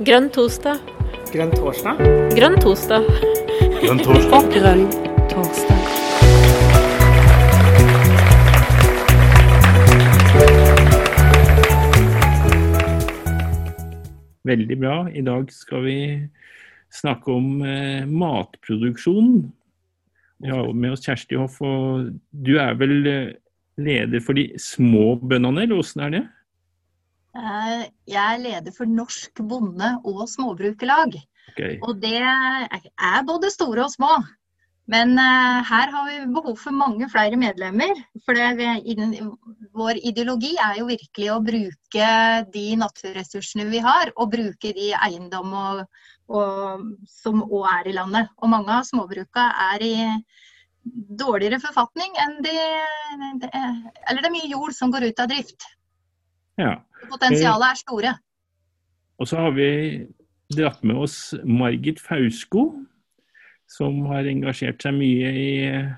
Grønn torsdag. Grønn torsdag? Grønn torsdag. Grønn torsdag. Grønn torsdag. Veldig bra. I dag skal vi snakke om eh, matproduksjon. Vi har med oss Kjersti Hoff, og du er vel eh, leder for de små bøndene, eller åssen er det? Eh, Jeg er leder for Norsk bonde- og småbrukerlag. Okay. Og det er både store og små. Men eh, her har vi behov for mange flere medlemmer. For det, vi- vår ideologi er jo virkelig å bruke de naturressursene vi har, og bruke de eiendom og, og, som òg er i landet. Og mange av småbruka er i dårligere forfatning enn de Eller det er mye jord som går ut av drift. Ja. Potensialet er store. Og så har vi dratt med oss Margit Fausko, som har engasjert seg mye i eh,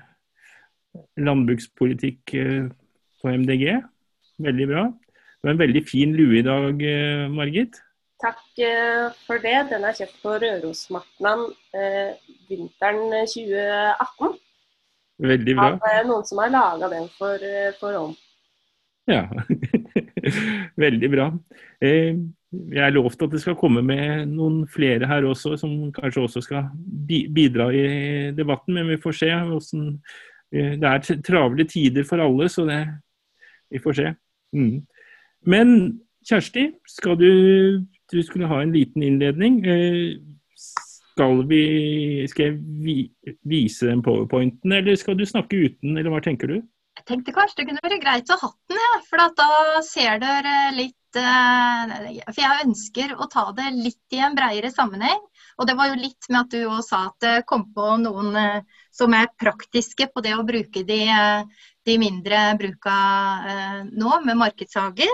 landbrukspolitikk eh, på MDG. Veldig bra. Du har en veldig fin lue i dag, eh, Margit. Takk for det. Den er kjøpt på Rørosmartnan eh, vinteren 2018. Veldig bra. Av noen som har laga den for, for om. Ja. Veldig bra. Eh, Jeg er lovt at det skal komme med noen flere her også, som kanskje også skal bi- bidra i debatten, men vi får se. hvordan eh, Det er travle tider for alle, så det, vi får se. Mm. Men Kjersti, du, du skulle ha en liten innledning. Eh, Skal, vi, skal jeg vi, vise den powerpointen, eller skal du snakke uten, eller hva tenker du? Jeg tenkte kanskje det kunne være greit å ha den, ja, for at da ser dere litt eh, For jeg ønsker å ta det litt i en bredere sammenheng. Og det var jo litt med at du òg sa at det kom på noen eh, som er praktiske på det å bruke de, eh, de mindre bruka eh, nå, med markedshager.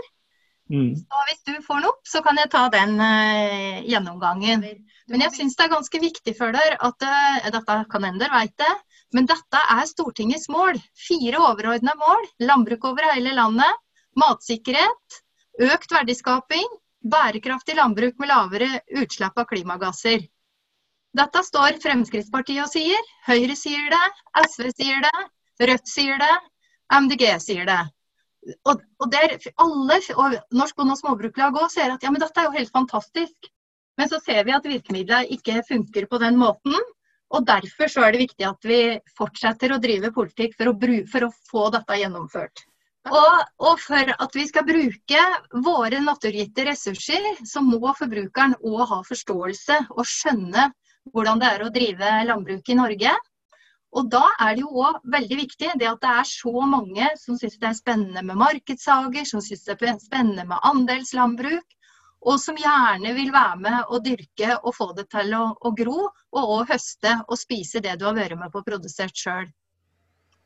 Mm. Så hvis du får den opp, så kan jeg ta den eh, gjennomgangen. Men jeg syns det er ganske viktig for dere at eh, dette kan hende veit det, men dette er Stortingets mål. Fire overordna mål. Landbruk over hele landet. Matsikkerhet. Økt verdiskaping. Bærekraftig landbruk med lavere utslipp av klimagasser. Dette står Fremskrittspartiet og sier. Høyre sier det. SV sier det. Rødt sier det. MDG sier det. Og, og der alle, og Norsk Bonde- og Småbruklag òg ser at ja, men dette er jo helt fantastisk. Men så ser vi at virkemidlene ikke funker på den måten. Og Derfor så er det viktig at vi fortsetter å drive politikk for å, bru for å få dette gjennomført. Og, og for at vi skal bruke våre naturgitte ressurser, så må forbrukeren òg ha forståelse og skjønne hvordan det er å drive landbruk i Norge. Og da er det jo òg veldig viktig det at det er så mange som syns det er spennende med markedshager, som syns det er spennende med andelslandbruk, og som gjerne vil være med og dyrke og få det til å, å gro, og òg høste og spise det du har vært med på å produsert sjøl.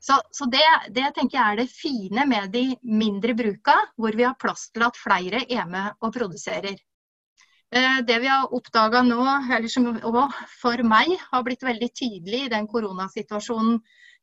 Så, så det, det tenker jeg er det fine med de mindre bruka, hvor vi har plass til at flere er med og produserer. Eh, Det vi har oppdaga nå, eller som òg for meg har blitt veldig tydelig i den koronasituasjonen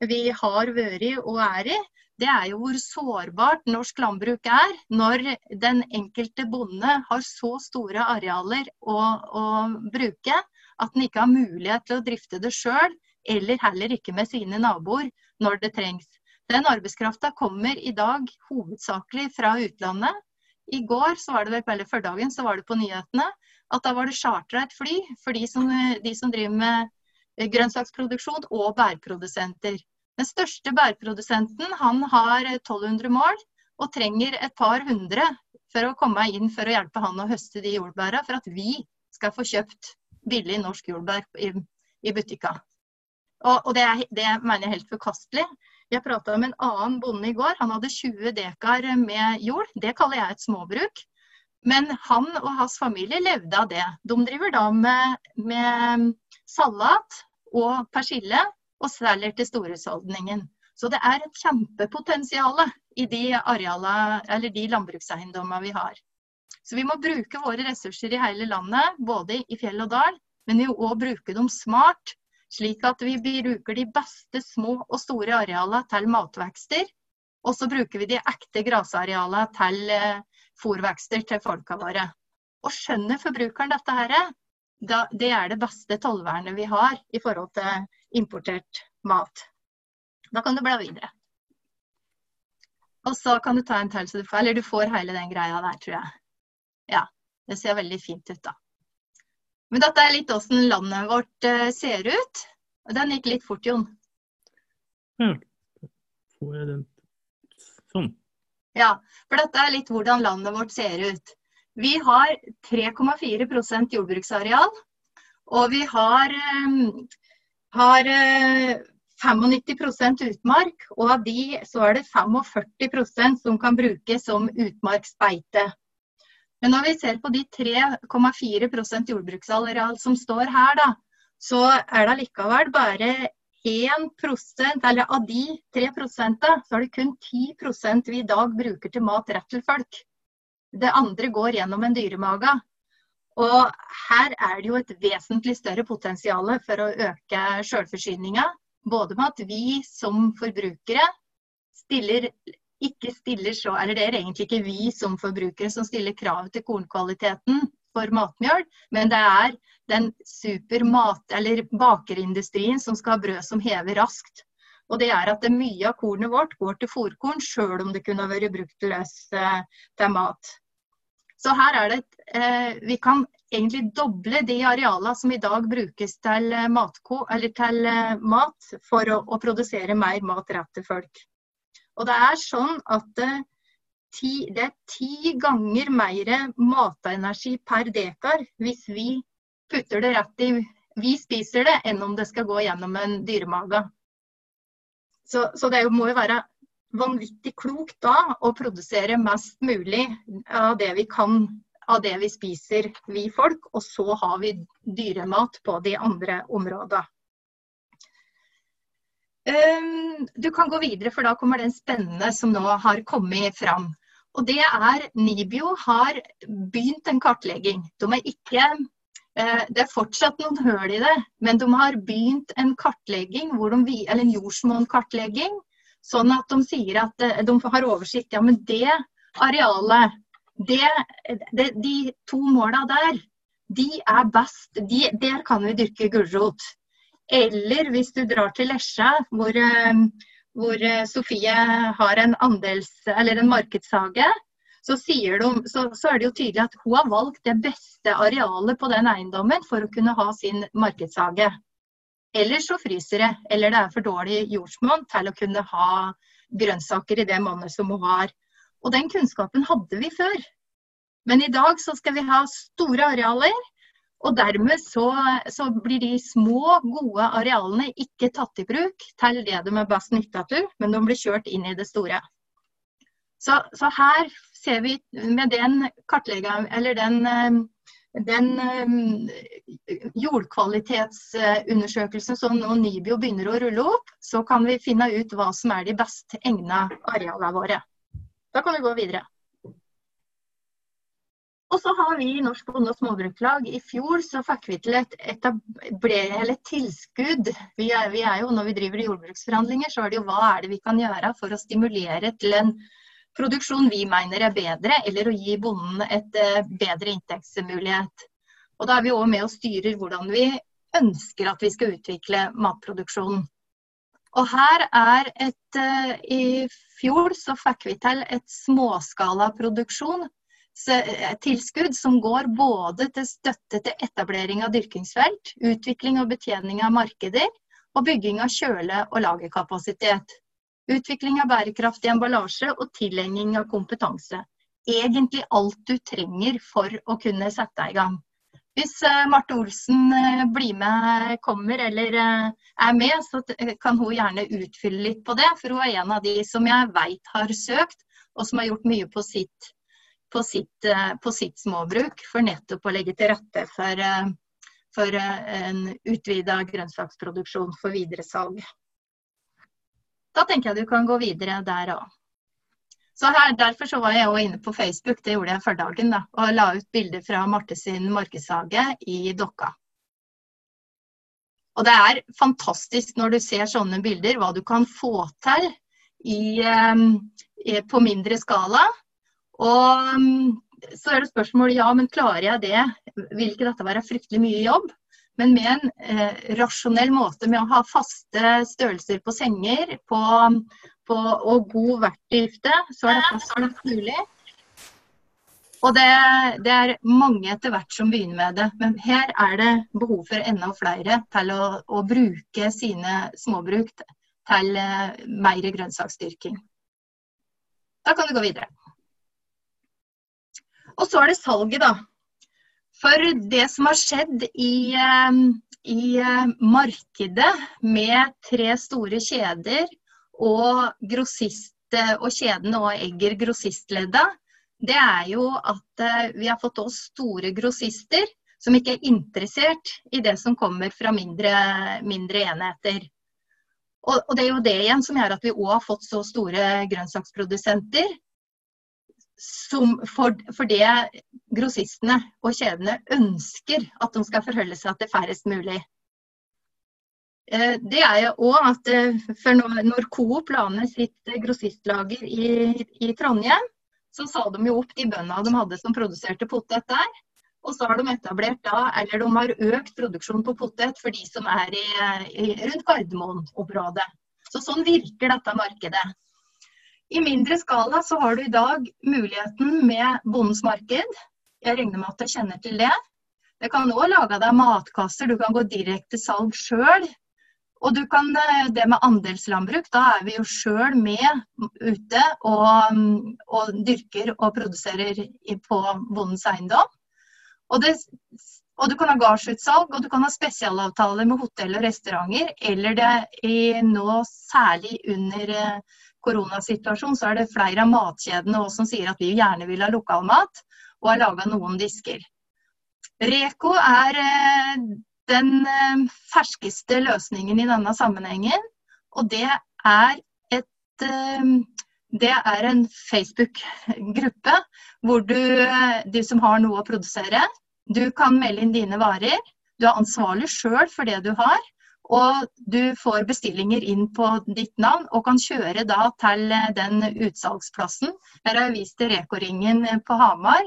vi har vært og er i, det er jo hvor sårbart norsk landbruk er når den enkelte bonde har så store arealer å, å bruke at den ikke har mulighet til å drifte det sjøl, eller heller ikke med sine naboer når det trengs. Den arbeidskrafta kommer i dag hovedsakelig fra utlandet. I går, så var det eller før dagen, så var det på nyhetene at da var det chartra et fly for de som, de som driver med grønnsaksproduksjon og bærprodusenter. Den største bærprodusenten han har 1200 mål og trenger et par hundre for å komme inn for å hjelpe han å høste de jordbæra, for at vi skal få kjøpt billig norsk jordbær i, i butikka. Og, og det, er, det mener jeg er helt forkastelig. Jeg prata med en annen bonde i går. Han hadde 20 dekar med jord. Det kaller jeg et småbruk. Men han og hans familie levde av det. De driver da med, med salat og persille og selger til storhusholdningen. Så det er et kjempepotensial i de, areala, eller de landbrukseiendommene vi har. Så vi må bruke våre ressurser i hele landet, både i fjell og dal, men vi må òg bruke dem smart. Slik at vi bruker de beste små og store arealene til matvekster. Og så bruker vi de ekte grasarealene til fòrvekster til folka våre. Og skjønner forbrukeren dette her, det er det beste tollvernet vi har i forhold til importert mat. Da kan du bla videre. Og så kan du ta en til, så du får, eller du får hele den greia der, tror jeg. Ja, det ser veldig fint ut, da. Men dette er litt åssen landet vårt uh, ser ut. Den gikk litt fort, Jon. Ja. Får jeg den sånn? Ja, for dette er litt hvordan landet vårt ser ut. Vi har 3,4% jordbruksareal, og vi har, um, har uh, 95% utmark, og av de så er det 45% som kan brukes som utmarksbeite. Men når vi ser på de 3,4% jordbruksareal som står her, da, så er det likevel bare 1% eller av de 3% så er det kun 10% vi i dag bruker til mat rett til folk. Det andre går gjennom en dyremage. Og her er det jo et vesentlig større potensial for å øke selvforsyninga både med at vi som forbrukere stiller ikke stiller så, eller det er egentlig ikke vi som forbrukere som stiller krav til kornkvaliteten for matmjøl, men det er den supermat- eller bakerindustrien som skal ha brød som hever raskt. Og det er at mye av kornet vårt går til fòrkorn, sjøl om det kunne vært brukt løs eh, til mat. Så her er det eh, Vi kan egentlig doble de arealene som i dag brukes til, eh, matko, til eh, mat, for å, å, produsere mer mat rett til folk. Og det er sånn at ti, det er ti ganger mer matenergi per dekar hvis vi putter det rett i vi spiser det, enn om det skal gå gjennom en dyremage. Så, så det må jo være vanvittig klokt da å produsere mest mulig av det vi kan av det vi spiser, vi folk. Og så har vi dyremat på de andre områdene. Um, du kan gå videre, for da kommer den spennende som nå har kommet fram. Og det er Nibio har begynt en kartlegging. De er ikke uh, det er fortsatt noen høl i det, men de har begynt en kartlegging, de, eller en jordsmonn-kartlegging, sånn at de sier at uh, de har oversikt. Ja, men det arealet det, det, de to måla der, de er best. De, der kan vi dyrke gulrot. Eller hvis du drar til Lesja, hvor, eh, hvor eh, Sofie har en, andels, en markedshage, så, de, så, så, er det jo tydelig at hun har valgt det beste arealet på den eiendommen for å kunne ha sin markedshage. Eller så fryser det, eller det er for dårlig jordsmonn til å kunne ha grønnsaker i det monnet som hun har. Og den kunnskapen hadde vi før. Men i dag så skal vi ha store arealer. Og dermed så, så blir de små, gode arealene ikke tatt i bruk til det de er best nytta til, men de blir kjørt inn i det store. Så, så her ser vi med den eller den, den jordkvalitetsundersøkelsen som Nibio begynner å rulle opp, så kan vi finne ut hva som er de best egna arealene våre. Da kan vi gå videre. Og så har vi i Norsk Bonde- og Småbrukerlag i fjor så fikk vi til et, eller tilskudd. Vi er, vi er, jo, Når vi driver jordbruksforhandlinger, så er det jo hva er det vi kan gjøre for å stimulere til en produksjon vi mener er bedre, eller å gi bonden et uh, bedre inntektsmulighet. Og Da er vi òg med og styrer hvordan vi ønsker at vi skal utvikle matproduksjonen. Og her er et uh, I fjor så fikk vi til et småskalaproduksjon eh, tilskudd som går både til støtte til etablering av dyrkingsfelt, utvikling og betjening av markeder og bygging av kjøle- og lagerkapasitet. Utvikling av bærekraftig emballasje og tilegning av kompetanse. Egentlig alt du trenger for å kunne sette deg i gang. Hvis uh, Marte Olsen uh, blir med, kommer eller uh, er med, så kan hun gjerne utfylle litt på det. For hun er en av de som jeg veit har søkt, og som har gjort mye på sitt, på sitt, på sitt småbruk. For nettopp å legge til rette for, for en utvida grønnsaksproduksjon for videresalg. Da tenker jeg du kan gå videre der òg. Så her, Derfor så var jeg også inne på Facebook, det gjorde jeg før dagen, da, og la ut bilder fra Marte sin markedshage i Dokka. Og Det er fantastisk når du ser sånne bilder, hva du kan få til i, um, på mindre skala. Og um, så er det spørsmålet ja, men klarer jeg det? Vil ikke dette være fryktelig mye jobb? Men med en eh, rasjonell måte med å ha faste størrelser på senger på, på, og god verktøyvifte, så er dette fullt mulig. Og det, det, er mange etter hvert som begynner med det. Men her er det behov for enda flere til å, å bruke sine småbruk til eh, mer grønnsaksdyrking. Da kan du gå videre. Og så er det salget, da. For det som har skjedd i, eh, i eh, markedet med tre store kjeder og grossist og kjedene og Egger grossistledda, det er jo at eh, vi har fått oss store grossister som ikke er interessert i det som kommer fra mindre, mindre enheter. Og, og, det er jo det igjen som gjør at vi òg har fått så store grønnsaksprodusenter. For, for, det grossistene og kjedene ønsker at de skal forholde seg til færrest mulig. Eh, det er jo òg at eh, for når, Coop la ned sitt grossistlager i, i Trondheim, så sa de jo opp de bøndene de hadde som produserte potet der. Og så har de etablert da, eller de har økt produksjonen på potet for de som er i, i, rundt Gardermoen-området. Så sånn virker dette markedet. I mindre skala så har du i dag muligheten med Bondens marked. Jeg regner med at du kjenner til det. Det kan òg lage deg matkasser, du kan gå direkte salg sjøl. Og du kan, eh, det med andelslandbruk, da er vi jo sjøl med ute og, og, dyrker og produserer på bondens eiendom. Og, det, og du kan ha gardsutsalg, og du kan ha spesialavtaler med hotell og restauranter. Eller det er nå, særlig under koronasituasjonen, så er det flere av matkjedene som sier at vi gjerne vil ha lokalmat, og har laga noen disker. Reko er eh, den eh, ferskeste løsningen i denne sammenhengen. Og det er, et, eh, det er en Facebook-gruppe hvor du, du som har noe å produsere, du kan melde inn dine varer. Du er ansvarlig sjøl for det du har. Og du får bestillinger inn på ditt navn og kan kjøre da til den utsalgsplassen. Her har jeg vist til Reko-ringen på Hamar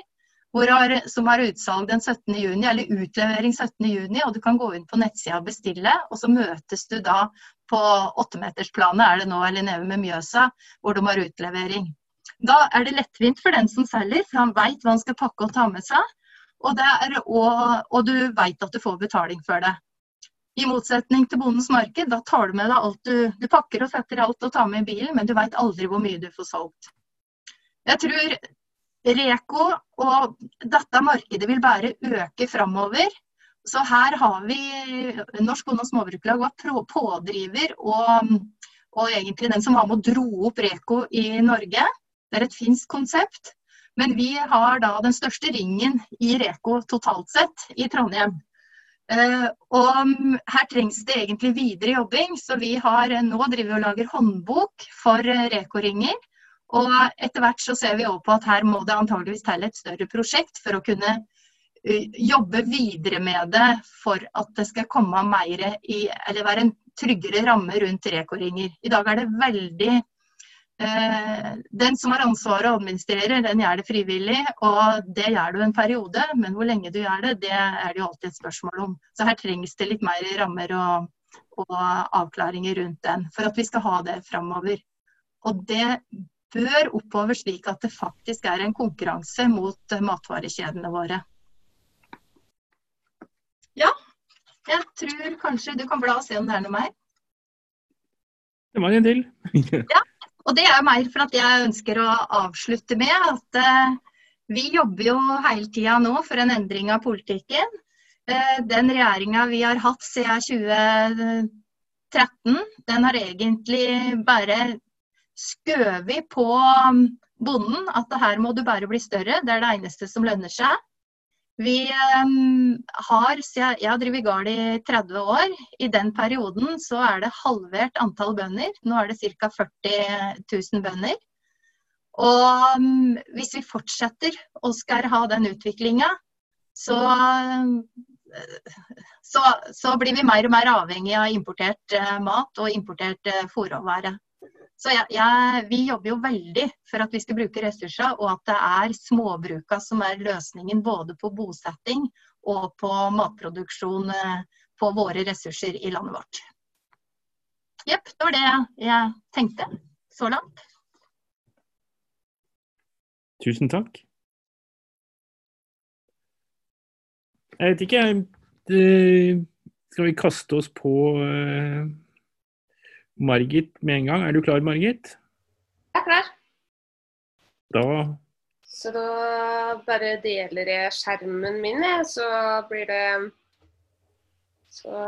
har, som har utsalg den 17. juni, eller utlevering 17. juni, og du kan gå inn på nettsida og bestille. Og så møtes du da på åttemetersplanet, er det nå, eller nede med Mjøsa, hvor de har utlevering. Da er det lettvint for den som selger, for han veit hva han skal pakke og ta med seg. Og, er, og, og du veit at du får betaling for det. I motsetning til Bondens marked, da tar du med deg alt du, du pakker og setter alt og tar med i bilen, men du veit aldri hvor mye du får solgt. Jeg tror Reko og dette markedet vil bare øke framover. Så her har vi Norsk Bonde- og Småbrukerlag var pådriver og, og, egentlig den som var med og dro opp Reko i Norge. Det er et finsk konsept. Men vi har da den største ringen i Reko totalt sett i Trondheim. Uh, og her trengs det egentlig videre jobbing, så vi har nå driver og lager håndbok for Reko-ringer. Og etter hvert så ser vi òg på at her må det antageligvis til et større prosjekt for å kunne jobbe videre med det for at det skal komme mer i, eller være en tryggere ramme rundt rekoringer. I dag er det veldig eh, Den som har ansvaret og administrerer, den gjør det frivillig. Og det gjør du en periode, men hvor lenge du gjør det, det er det jo alltid et spørsmål om. Så her trengs det litt mer rammer og, og avklaringer rundt den for at vi skal ha det framover. Og det bør oppover slik at det faktisk er en konkurranse mot matvarekjedene våre. Ja, jeg tror kanskje du kan bla og se om det er noe mer. Det var en til. ja, og det er mer for at jeg ønsker å avslutte med at uh, vi jobber jo hele tida nå for en endring av politikken. Uh, den regjeringa vi har hatt siden 2013, den har egentlig bare skjøvet på bonden at her må du bare bli større. Det er det eneste som lønner seg. Vi um, har, Jeg har drevet gard i 30 år. I den perioden så er det halvert antall bønder. Nå er det ca. 40 000 bønder. Og um, hvis vi fortsetter og skal ha den utviklinga, så, så, så, blir vi mer og mer avhengig av importert uh, mat og importert fòrråvare. fôrråvare. Så jeg, jeg, Vi jobber jo veldig for at vi skal bruke ressurser, og at det er småbruka som er løsningen både på bosetting og på matproduksjon eh, på våre ressurser i landet vårt. Jepp, det var det jeg tenkte så langt. Tusen takk. Jeg vet ikke, jeg skal vi kaste oss på uh, Margit med en gang? Er du klar, Margit? Jeg er klar. Da Så da bare deler jeg skjermen min, jeg. Så blir det Så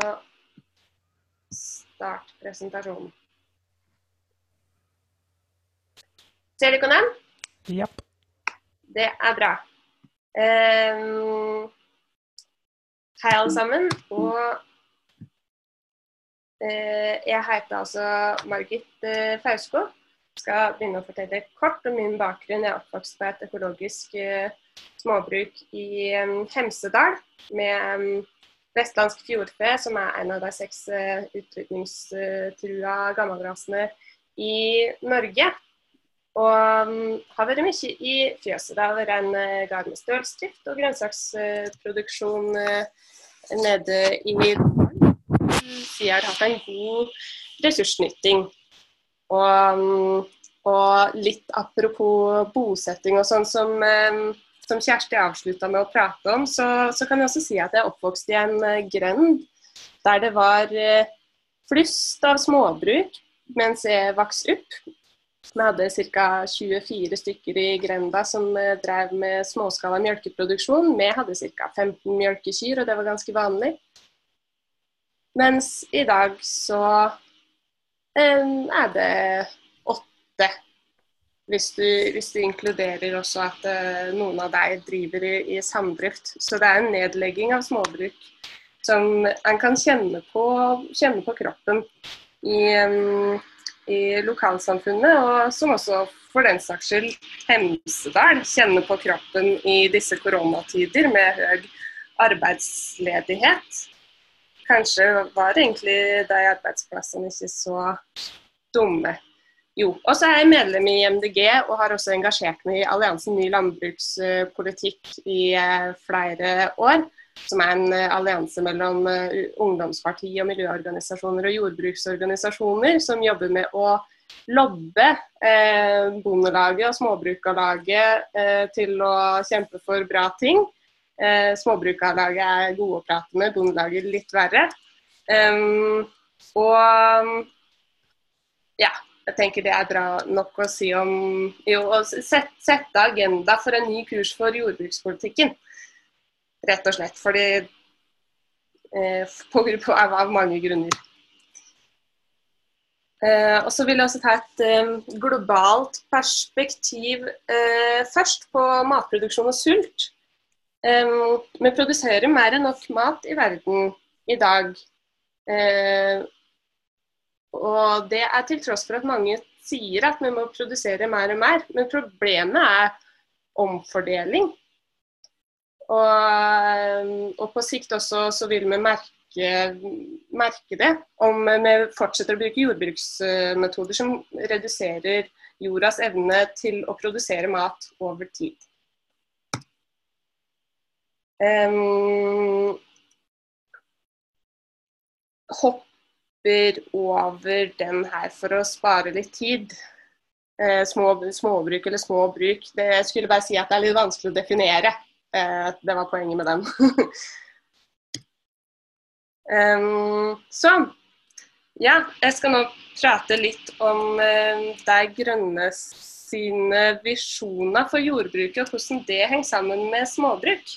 start presentasjonen. Ser dere den? Ja. Det er bra. Um, hei, alle sammen. Og jeg heter altså Margit eh, Fausko. Skal begynne å fortelle kort om min bakgrunn. Jeg er oppvokst på et økologisk eh, småbruk i Hemsedal med vestlandsk fjordfe, som er en av de seks utrydningstrua gammelrasene i Norge. Og har vært mye i fjøset. Det har vært en gard med stølsdrift og grønnsaksproduksjon nede i sier har hatt en god ressursnytting. Og, og litt apropos bosetting og sånn som, som Kjersti avslutta med å prate om, så, så, kan jeg også si at jeg er oppvokst i en eh, grend der det var eh, flust av småbruk mens jeg vokste opp. Vi hadde ca. 24 stykker i grenda som eh, drev med småskala melkeproduksjon. Vi hadde ca. 15 melkekyr, og det var ganske vanlig. Mens i dag så er det åtte. Hvis du, hvis du, inkluderer også at uh, noen av deg driver i, i, samdrift. Så det er en nedlegging av småbruk som en kan kjenne på, kjenne på kroppen i, i, lokalsamfunnet, og som også for den saks skyld Hemsedal kjenner på kroppen i disse koronatider med høy arbeidsledighet kanskje var egentlig de arbeidsplassene ikke så dumme. Jo. Og så er jeg medlem i MDG og har også engasjert meg i Alliansen ny landbrukspolitikk i eh, flere år. Som er en eh, allianse mellom eh, ungdomsparti og miljøorganisasjoner og jordbruksorganisasjoner som jobber med å lobbe eh, Bondelaget og Småbrukarlaget eh, til å kjempe for bra ting. Eh, Småbrukarlaget er gode å prate med, Bondelaget litt verre. Um, og ja, jeg tenker det er bra nok å si om jo, å sette, sette agenda for en ny kurs for jordbrukspolitikken. Rett og slett. Fordi eh, på, på, av, mange grunner. Eh, og så vil jeg også ta et eh, globalt perspektiv eh, først på matproduksjon og sult. Um, vi produserer mer enn nok mat i verden i dag. Uh, og det er til tross for at mange sier at vi må produsere mer og mer. Men problemet er omfordeling. Og, og på sikt også så vil vi merke, merke, det om vi fortsetter å bruke jordbruksmetoder som reduserer jordas evne til å produsere mat over tid. Um, hopper over den her for å spare litt tid. Uh, små, småbruk eller små bruk. Det, jeg skulle bare si at det er litt vanskelig å definere. Uh, det var poenget med den. um, så ja, jeg skal nå prate litt om uh, De grønne sine visjoner for jordbruket, og hvordan det henger sammen med småbruk.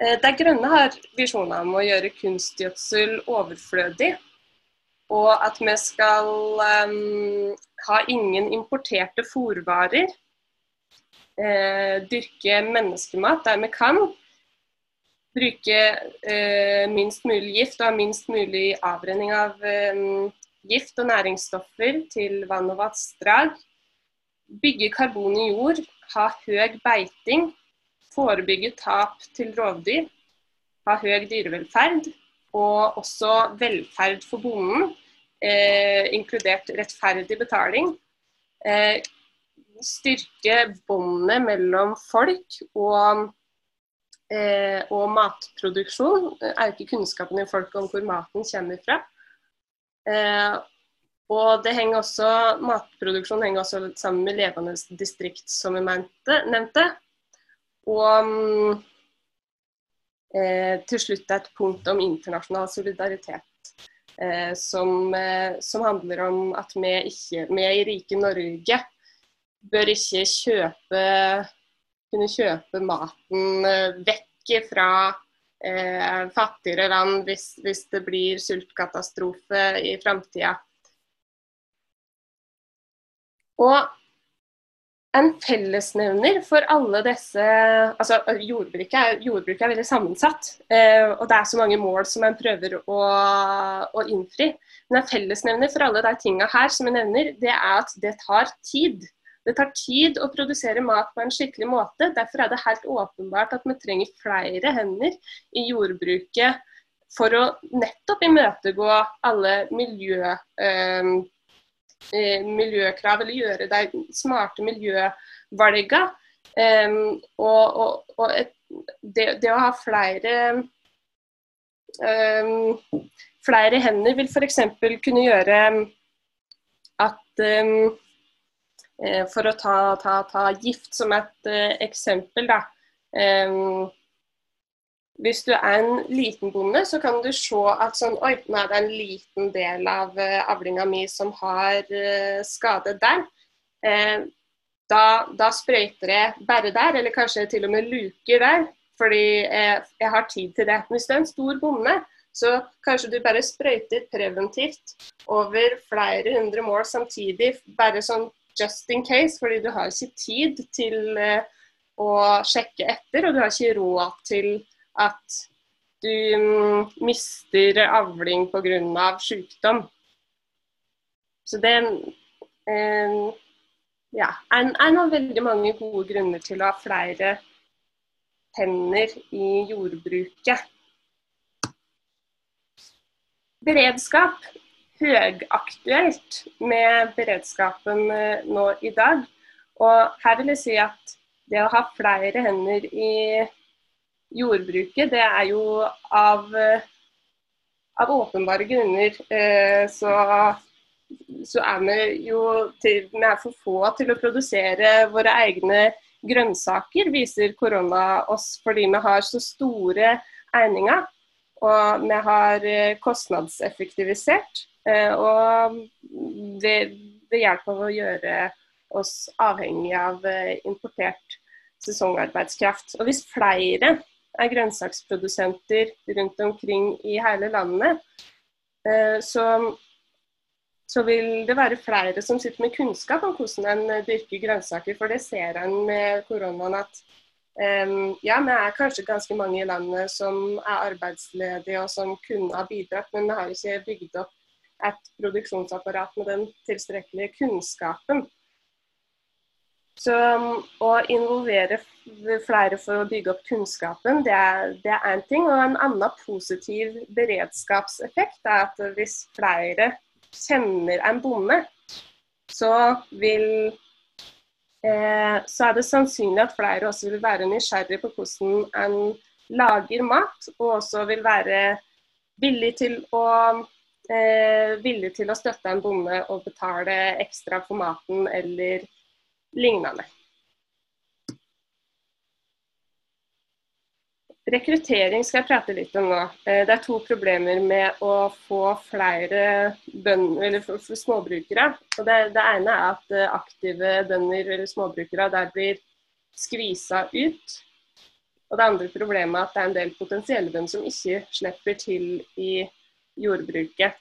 Eh, De Grønne har visjoner om å gjøre kunstgjødsel overflødig. Og at vi skal um, ha ingen importerte fôrvarer. Uh, dyrke menneskemat der vi kan. Bruke uh, minst mulig gift og ha minst mulig avrenning av um, gift og næringsstoffer til vann og vassdrag. Bygge karbon i jord, ha høy beiting forebygge tap til rovdyr, ha høy dyrevelferd og også velferd for bonden. eh, inkludert rettferdig betaling. Eh, styrke båndet mellom folk og, eh, og matproduksjon. Øke kunnskapen i folk om hvor maten kommer fra. Eh, og det henger også, Matproduksjon henger også sammen med levende distrikt, som vi nevnte. Og eh, til slutt et punkt om internasjonal solidaritet. Eh, som, eh, som, handler om at vi, ikke, vi i rike Norge bør ikke kjøpe, kunne kjøpe maten eh, vekk fra eh, fattigere land hvis, hvis, det blir sultkatastrofe i framtida. Og en fellesnevner for alle disse altså Jordbruket er, jordbruket er veldig sammensatt, eh, og det er så mange mål som en prøver å, å, innfri. Men en fellesnevner for alle de tingene her som jeg nevner, det er at det tar tid. Det tar tid å produsere mat på en skikkelig måte. Derfor er det helt åpenbart at vi trenger flere hender i jordbruket for å nettopp imøtegå alle miljø... Eh, miljøkrav, eller gjøre de smarte miljøvalgene. Og, og, og et, det, det, å ha flere um, flere hender vil f.eks. kunne gjøre at um, For å ta, ta, ta, gift som et uh, eksempel, da. Um, hvis du er en liten bonde, så kan du se at sånn, oi, nå er det en liten del av uh, avlinga mi som har uh, skade der. Eh, da, da, sprøyter jeg bare der, eller kanskje til og med luker der, fordi jeg, jeg har tid til det. Hvis du er en stor bonde, så kanskje du bare sprøyter preventivt over flere hundre mål samtidig, bare sånn just in case, fordi du har ikke tid til å sjekke etter, og du har ikke råd til at du mm, mister avling pga. sykdom. Så det eh, ja, er, er nå veldig mange gode grunner til å ha flere hender i jordbruket. Beredskap. Høyaktuelt med beredskapen eh, nå i dag. Og her vil jeg si at det å ha flere hender i jordbruket, det er jo av, av åpenbare grunner eh, så, så, er vi jo til, vi er for få til å produsere våre egne grønnsaker, viser korona oss fordi vi har så store egninger. Og vi har eh, kostnadseffektivisert. Eh, og ved, ved hjelp å gjøre oss avhengig av importert sesongarbeidskraft. Og hvis flere er grønnsaksprodusenter rundt omkring i hele landet, eh, så, så, vil det være flere som sitter med kunnskap om hvordan en dyrker grønnsaker. For det ser en med koronaen at um, ja, vi er kanskje ganske mange i landet som er arbeidsledige og som kunne ha bidratt, men vi har ikke bygd opp et produksjonsapparat med den tilstrekkelige kunnskapen. Så um, å involvere flere for å bygge opp kunnskapen, det er én ting. Og en annen positiv beredskapseffekt er at hvis flere kjenner en bonde, så vil eh, så er det sannsynlig at flere også vil være nysgjerrig på hvordan en lager mat, og også vil være villig til å eh, villig til å støtte en bonde og betale ekstra for maten eller lignende. Rekruttering skal jeg prate litt om nå. Eh, det er to problemer med å få flere bønder, småbrukere. Det, det, ene er at eh, aktive bønder eller småbrukere der blir skvisa ut. Og det andre problemet er at det er en del potensielle bønder som ikke slipper til i jordbruket.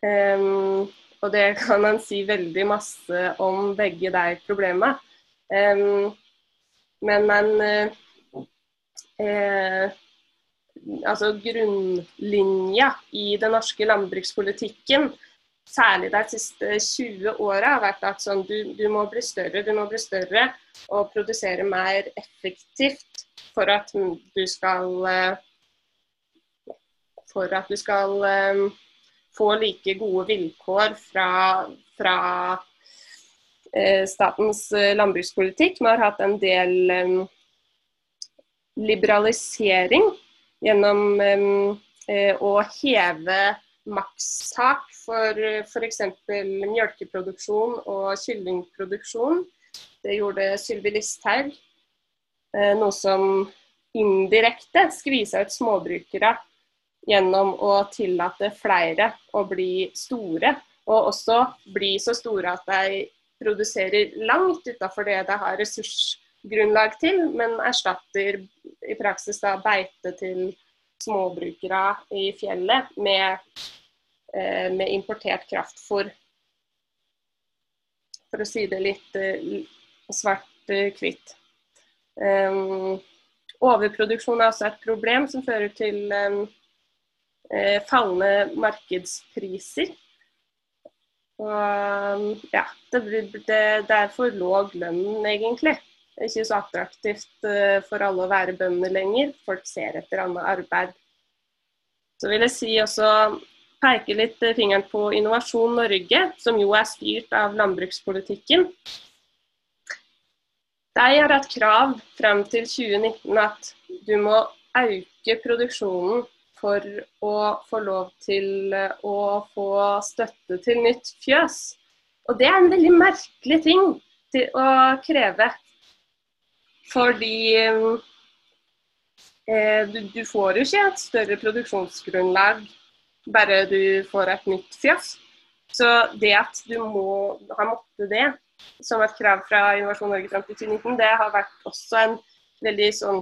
Um, og det kan man si veldig masse om begge de problemene. Um, men man uh, eh, Altså grunnlinja i den norske landbrukspolitikken, særlig de siste 20 åra, har vært at sånn, du, du, må bli større, du må bli større og produsere mer effektivt for at du skal eh, for at du skal um, få like gode vilkår fra, fra uh, statens landbrukspolitikk. Vi har hatt en del um, liberalisering gjennom å heve makstak for f.eks. mjølkeproduksjon og kyllingproduksjon. Det gjorde Sylvi Listhaug. Noe som indirekte skvisa ut småbrukere gjennom å tillate flere å bli store, og også bli så store at de produserer langt utenfor det de har ressursgrunnlag til, men erstatter i praksis da beite til småbrukere i fjellet med, eh, med importert kraftfôr. For å si det litt eh, svart-hvitt. Um, Overproduksjon er også et problem som fører til eh, fallende markedspriser. Og ja, det, det, det, er for låg lønn, egentlig. Det er ikke så attraktivt eh, for alle å være bønder lenger. Folk ser etter annet arbeid. Så vil jeg si også peke litt fingeren på Innovasjon Norge, som jo er styrt av landbrukspolitikken. De har hatt krav frem til 2019 at du må øke produksjonen for å få lov til eh, å få støtte til nytt fjøs. Og det er en veldig merkelig ting til å kreve. Fordi eh, du, du, får jo ikke et større produksjonsgrunnlag bare du får et nytt fjøs. Så det at du må ha måttet det, som et krav fra Innovasjon Norge fram til 2019, det har vært også en veldig sånn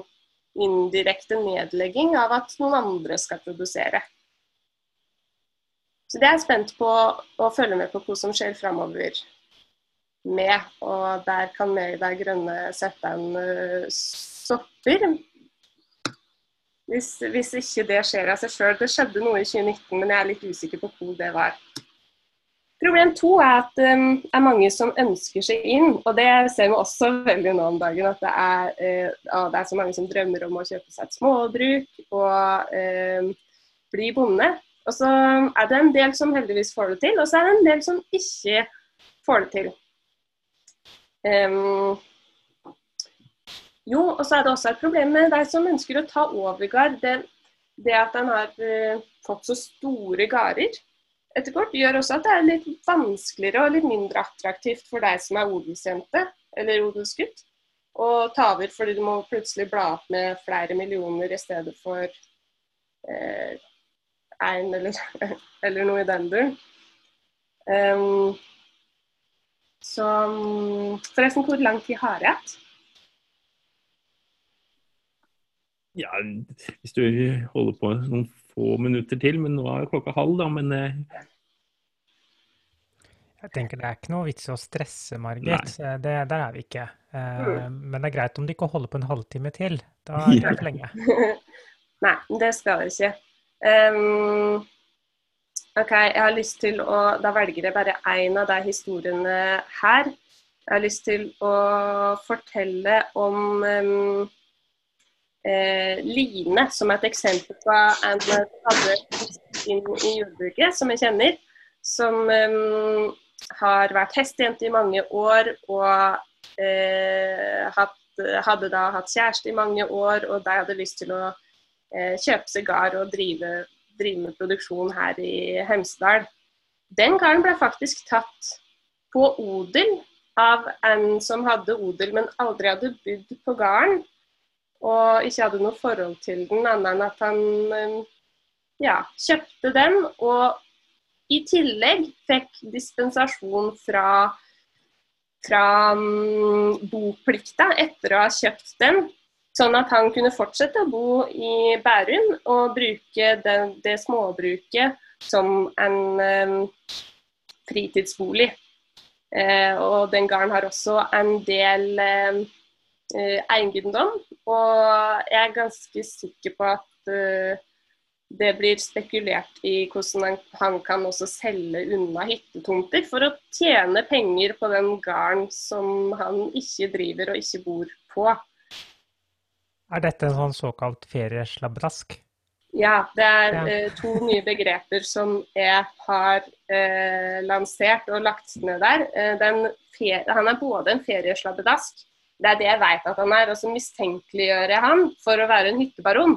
indirekte nedlegging av at noen andre skal produsere. Så det er jeg spent på å følge med på hva som skjer framover med. Og der kan vi Det Grønne sette en uh, stopper. Hvis, hvis, ikke det skjer av seg sjøl. Det skjedde noe i 2019, men jeg er litt usikker på hvor det var. Problem to er at det um, er mange som ønsker seg inn, og det ser vi også veldig nå om dagen. At det er, uh, det er så mange som drømmer om å kjøpe seg et småbruk og uh, bli bonde. Og så er det en del som heldigvis får det til, og så er det en del som ikke får det til. Um, jo, og så er det også et problem med de som ønsker å ta over gard. Det, det at en har uh, fått så store gårder etter hvert gjør også at det er litt vanskeligere og litt mindre attraktivt for deg som er odelsjente eller odelsgutt å ta over, fordi du må plutselig bla opp med flere millioner i stedet for eh, eller, eller, noe i den duren. Um, så Forresten, hvor lang tid har jeg hatt? Ja, hvis du holder på noen få minutter til, men nå er klokka halv, da. Men eh... Jeg tenker det er ikke noe vits i å stresse, Margit. Det, der er vi ikke. Eh, men det er greit om de ikke holder på en halvtime til. Da er det for lenge. Nei, det skal vi ikke. Um, OK, jeg har lyst til å Da velger jeg bare én av de historiene her. Jeg har lyst til å fortelle om um, eh, Line som er et eksempel på en hadde inn i jordbruket, som jeg kjenner. Som um, har vært hestejente i mange år og eh, hatt, hadde da hatt kjæreste i mange år. Og de hadde lyst til å eh, kjøpe seg gard og drive, drive, med produksjon her i Hemsedal. Den garden ble faktisk tatt på odel av en som hadde odel, men aldri hadde bodd på gården og ikke hadde noe forhold til den, annet enn at han eh, ja, kjøpte den. Og i tillegg fikk dispensasjon fra, fra um, boplikta etter å ha kjøpt den. Sånn at han kunne fortsette å bo i Bærum og bruke det, det småbruket som en eh, fritidsbolig. Eh, og den gården har også en del Eh, eiendom. Og jeg er ganske sikker på at eh, det blir spekulert i hvordan han, kan også selge unna hyttetomter for å tjene penger på den gården som han ikke driver og ikke bor på. Er dette en sånn såkalt ferieslabbrask? Ja, det er eh, to nye begreper som jeg har eh, lansert og lagt ned der. Eh, han er både en ferieslabbedask, det er det jeg vet at han er, og så mistenkeliggjør han for å være en hyttebaron.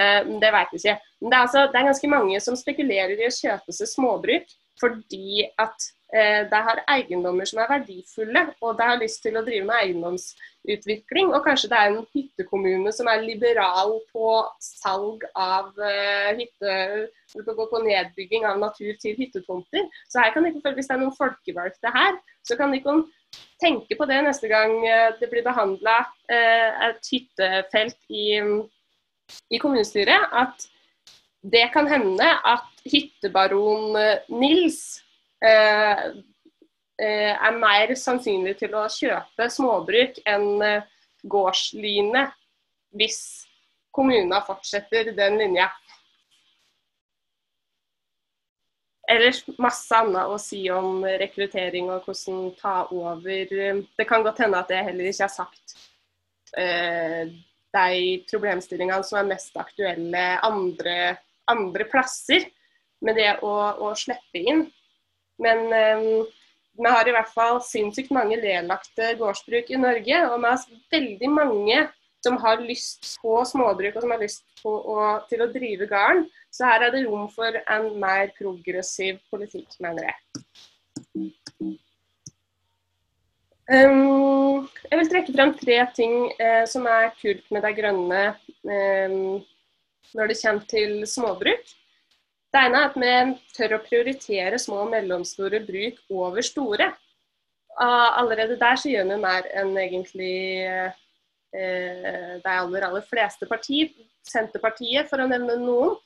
Eh, det vet vi ikke. Men det er, altså, det er ganske mange som spekulerer i å kjøpe seg småbruk fordi at eh, de har eiendommer som er verdifulle, og de har lyst til å drive med eiendomsutvikling. Og kanskje det er en hyttekommune som er liberal på salg av eh, hytte på, nedbygging av natur til hyttetomter. Så her kan dere, hvis det er noen folkevalgte her, så kan dere tenke på det neste gang eh, det blir behandla eh, et hyttefelt i, i kommunestyret. At det kan hende at hyttebaron eh, Nils er mer sannsynlig til å kjøpe småbruk enn gårdslyne hvis kommunen fortsetter den linja. Ellers masse annet å si om rekruttering og hvordan ta over. Det kan godt hende at jeg heller ikke har sagt eh, de problemstillingene som er mest aktuelle andre andre plasser med det å, å slippe inn. Men eh, vi har i hvert fall sinnssykt mange nedlagte gårdsbruk i Norge. Og vi har veldig mange som har lyst på småbruk og som har lyst å, til å drive gården. Så her er det rom for en mer progressiv politikk, mener jeg. Um, jeg vil trekke frem tre ting eh, som er kult med De grønne um, når det kommer til småbruk. Det ene er at vi tør å prioritere små og mellomstore bruk over store. Allerede der så gjør vi mer enn egentlig eh, de aller, aller fleste partier. Senterpartiet, for å nevne noen,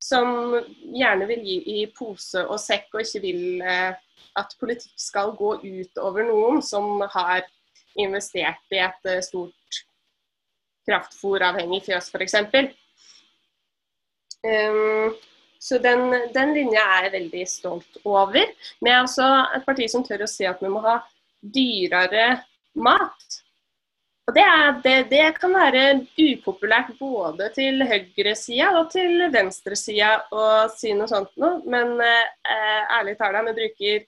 som gjerne vil gi i pose og sekk, og ikke vil eh, at politikk skal gå ut over noen som har investert i et eh, stort kraftfòravhengig fjøs, f.eks. Um, så den, den, linja er jeg veldig stolt over. Vi er også et parti som tør å si at vi må ha dyrere mat. Og det, er, det, det kan være upopulært både til høyresida og til venstresida å si noe sånt noe, men eh, ærlig talt, vi bruker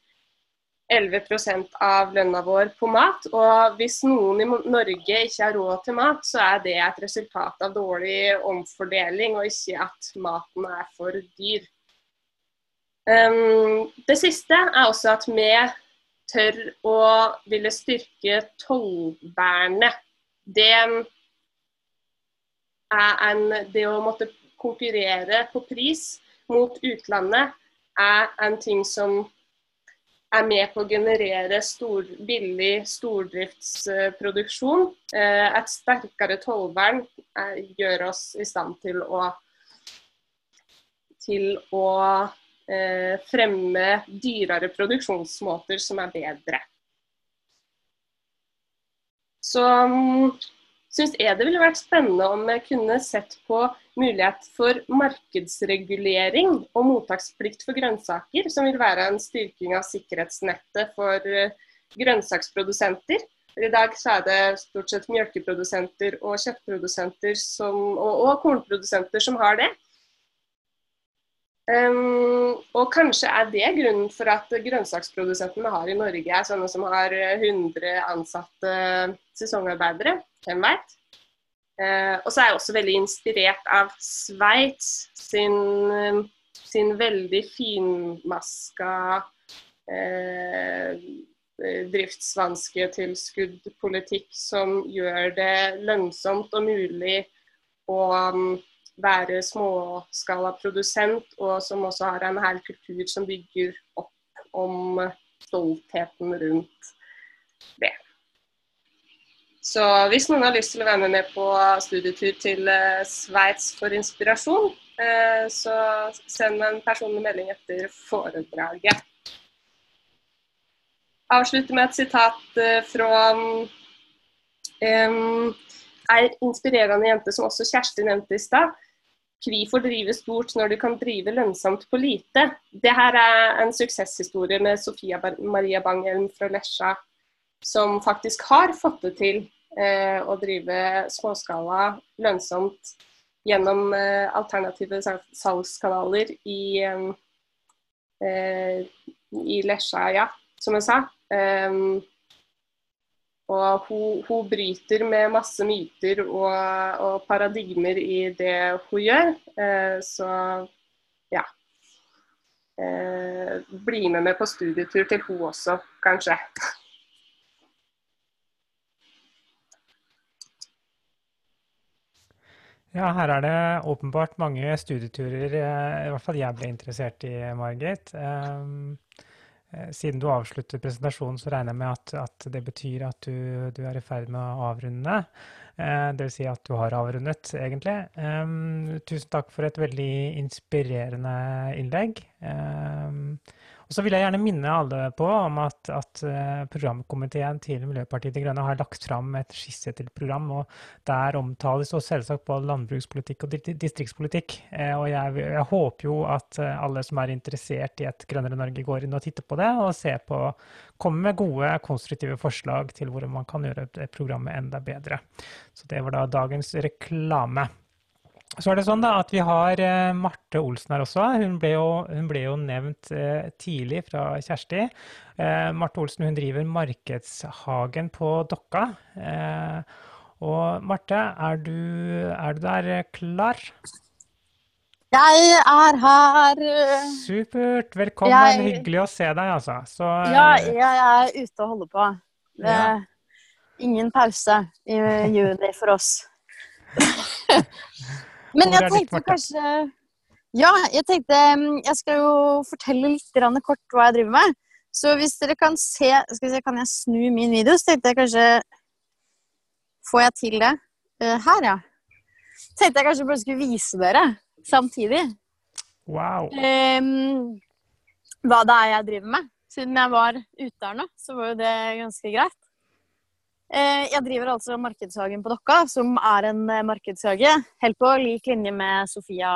11% av lønna vår på mat. Og hvis noen i Norge ikke har råd til mat, så er det et resultat av dårlig omfordeling, og ikke at maten er for dyr. Um, det siste er også at vi tør å ville styrke tollvernet. Det er en Det å måtte konkurrere på pris mot utlandet er en ting som er med på å generere stor, billig stordriftsproduksjon. Eh, et sterkere tollvern eh, gjør oss i stand til å, til å eh, fremme dyrere produksjonsmåter som er bedre. Så mm, syns jeg det ville vært spennende om jeg kunne sett på mulighet for markedsregulering og mottaksplikt for grønnsaker, som vil være en styrking av sikkerhetsnettet for eh, grønnsaksprodusenter. I dag er det stort sett melkeprodusenter og kjøttprodusenter som, og, og, kornprodusenter som har det. Um, og kanskje er det grunnen for at grønnsaksprodusentene vi har i Norge er sånne som har 100 ansatte sesongarbeidere. Hvem vet? Uh, og så er jeg også veldig inspirert av Sveits sin, sin veldig finmaska uh, driftsvansketilskuddpolitikk som gjør det lønnsomt og mulig å um, være småskalaprodusent, og som også har en hel kultur som bygger opp om stoltheten rundt det. Så hvis noen har lyst til å være med på studietur til eh, Sveits for inspirasjon, eh, så send meg en personlig melding etter foredraget. Avslutter med et sitat eh, fra um, ei inspirerende jente som også Kjersti nevnte i stad. Hvorfor drive stort når du kan drive lønnsomt på lite? Det her er en suksesshistorie med Sofia Maria Banghelm fra Lesja, som faktisk har fått det til eh, å drive småskala lønnsomt gjennom alternative salgskanaler i, i Lesja, ja, som jeg sa. Og hun, hun, bryter med masse myter og, og, paradigmer i det hun gjør. så ja. bli med meg på studietur til hun også, kanskje. Ja, her er det åpenbart mange studieturer eh, i hvert fall jeg ble interessert i, Margit. Um, siden du avslutter presentasjonen, så regner jeg med at, at det betyr at du, du, er i ferd med å avrunde. Uh, Dvs. Si at du har avrundet, egentlig. Um, tusen takk for et veldig inspirerende innlegg. Um, og så vil jeg gjerne minne alle på om at, at eh, programkomiteen til Miljøpartiet De Grønne har lagt fram et skisse til program, og der omtales også selvsagt både landbrukspolitikk og distriktspolitikk. Eh, og jeg, jeg, håper jo at eh, alle som er interessert i et grønnere Norge, går inn og titter på det, og ser på, kommer med gode, konstruktive forslag til hvordan man kan gjøre programmet enda bedre. Så det var da dagens reklame. Så er det sånn da at vi har eh, Marte Olsen her også. Hun ble jo, hun ble jo nevnt eh, tidlig fra Kjersti. Eh, Marte Olsen hun driver Markedshagen på Dokka. Og Marte, er du, er du der klar? Jeg er her. Supert. Velkommen. Jeg... Hyggelig å se deg, altså. Så, ja, jeg er ute og holder på. Ja. Ingen pause i juni for oss. Men jeg tenkte kanskje Ja, jeg tenkte mm, Jeg skal jo fortelle litt kort hva jeg driver med. Så hvis dere kan se Skal vi se, kan jeg snu min video? Så tenkte jeg kanskje Får jeg til det? Uh, her, ja. Tenkte jeg kanskje bare skulle vise dere samtidig. Wow. Um, hva det er jeg driver med. Siden jeg var ute her nå, så var jo det ganske greit. Eh, jeg driver altså Markedshagen på Dokka, som er en eh, markedshage helt på lik linje med Sofia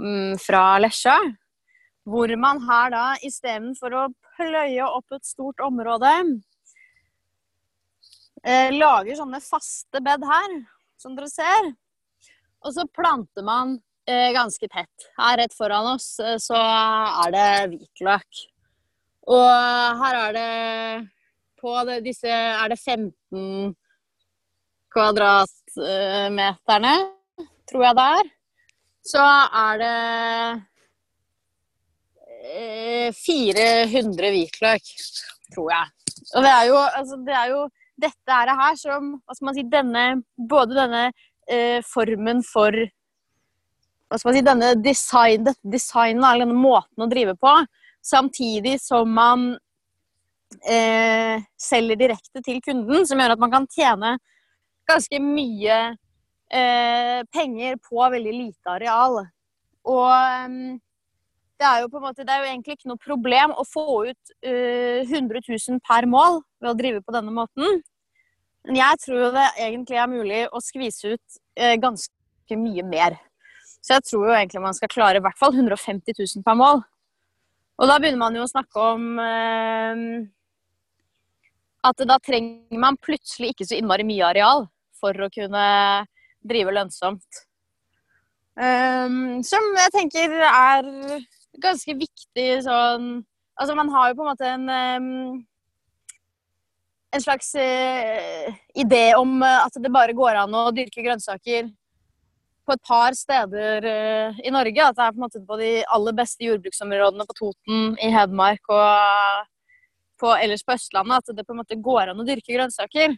mm, fra Lesja. Hvor man her da istedenfor å pløye opp et stort område, eh, lager sånne faste bed her, som dere ser. Og så planter man ganske tett. Her rett foran oss så er det hvitløk. Og her er det på disse Er det 15 kvadratmeterne, tror jeg det er, så er det 400 eh, hvitløk, tror jeg. Og det er jo, altså, det er jo dette er det her som Hva skal man si denne, Både denne eh, formen for Hva skal man si Denne design, dette eller denne måten å drive på, samtidig som man eh, selger direkte til kunden, som gjør at man kan tjene ganske mye eh, penger på veldig lite areal. Og um, det er jo på en måte, det er jo egentlig ikke noe problem å få ut uh, 100 000 per mål ved å drive på denne måten. Men jeg tror det egentlig er mulig å skvise ut uh, ganske mye mer. Så jeg tror jo egentlig man skal klare i hvert fall 150 000 per mål. Og da begynner man jo å snakke om uh, at da trenger man plutselig ikke så innmari mye areal for å kunne drive lønnsomt. Um, som jeg tenker er ganske viktig sånn Altså man har jo på en måte en um, en slags uh, idé om at det bare går an å dyrke grønnsaker på et par steder uh, i Norge. At det er på på de aller beste jordbruksområdene på Toten, i Hedmark og på, ellers på Østlandet at det på en måte går an å dyrke grønnsaker.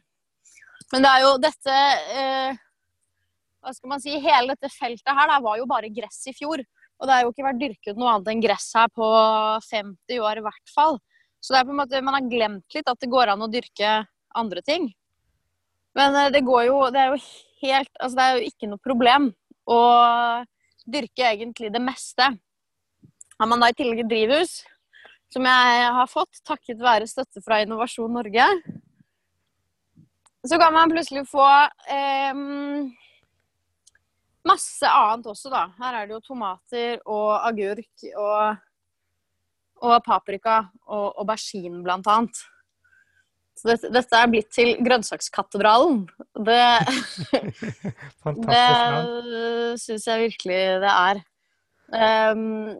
Men det er jo dette eh, Hva skal man si Hele dette feltet her da, var jo bare gress i fjor. Og det har jo ikke vært dyrket noe annet enn gress her på 50 år i hvert fall. Så det er på en måte, man har glemt litt at det går an å dyrke andre ting. Men eh, det går jo Det er jo helt Altså det er jo ikke noe problem å dyrke egentlig det meste. Har man da i tillegg drivhus, som jeg har fått takket være støtte fra Innovasjon Norge. Så kan man plutselig få eh, masse annet også, da. Her er det jo tomater og agurk og, og paprika og aubergine, blant annet. Så dette, dette er blitt til Grønnsakskatedralen. Det, det syns jeg virkelig det er. Ehm,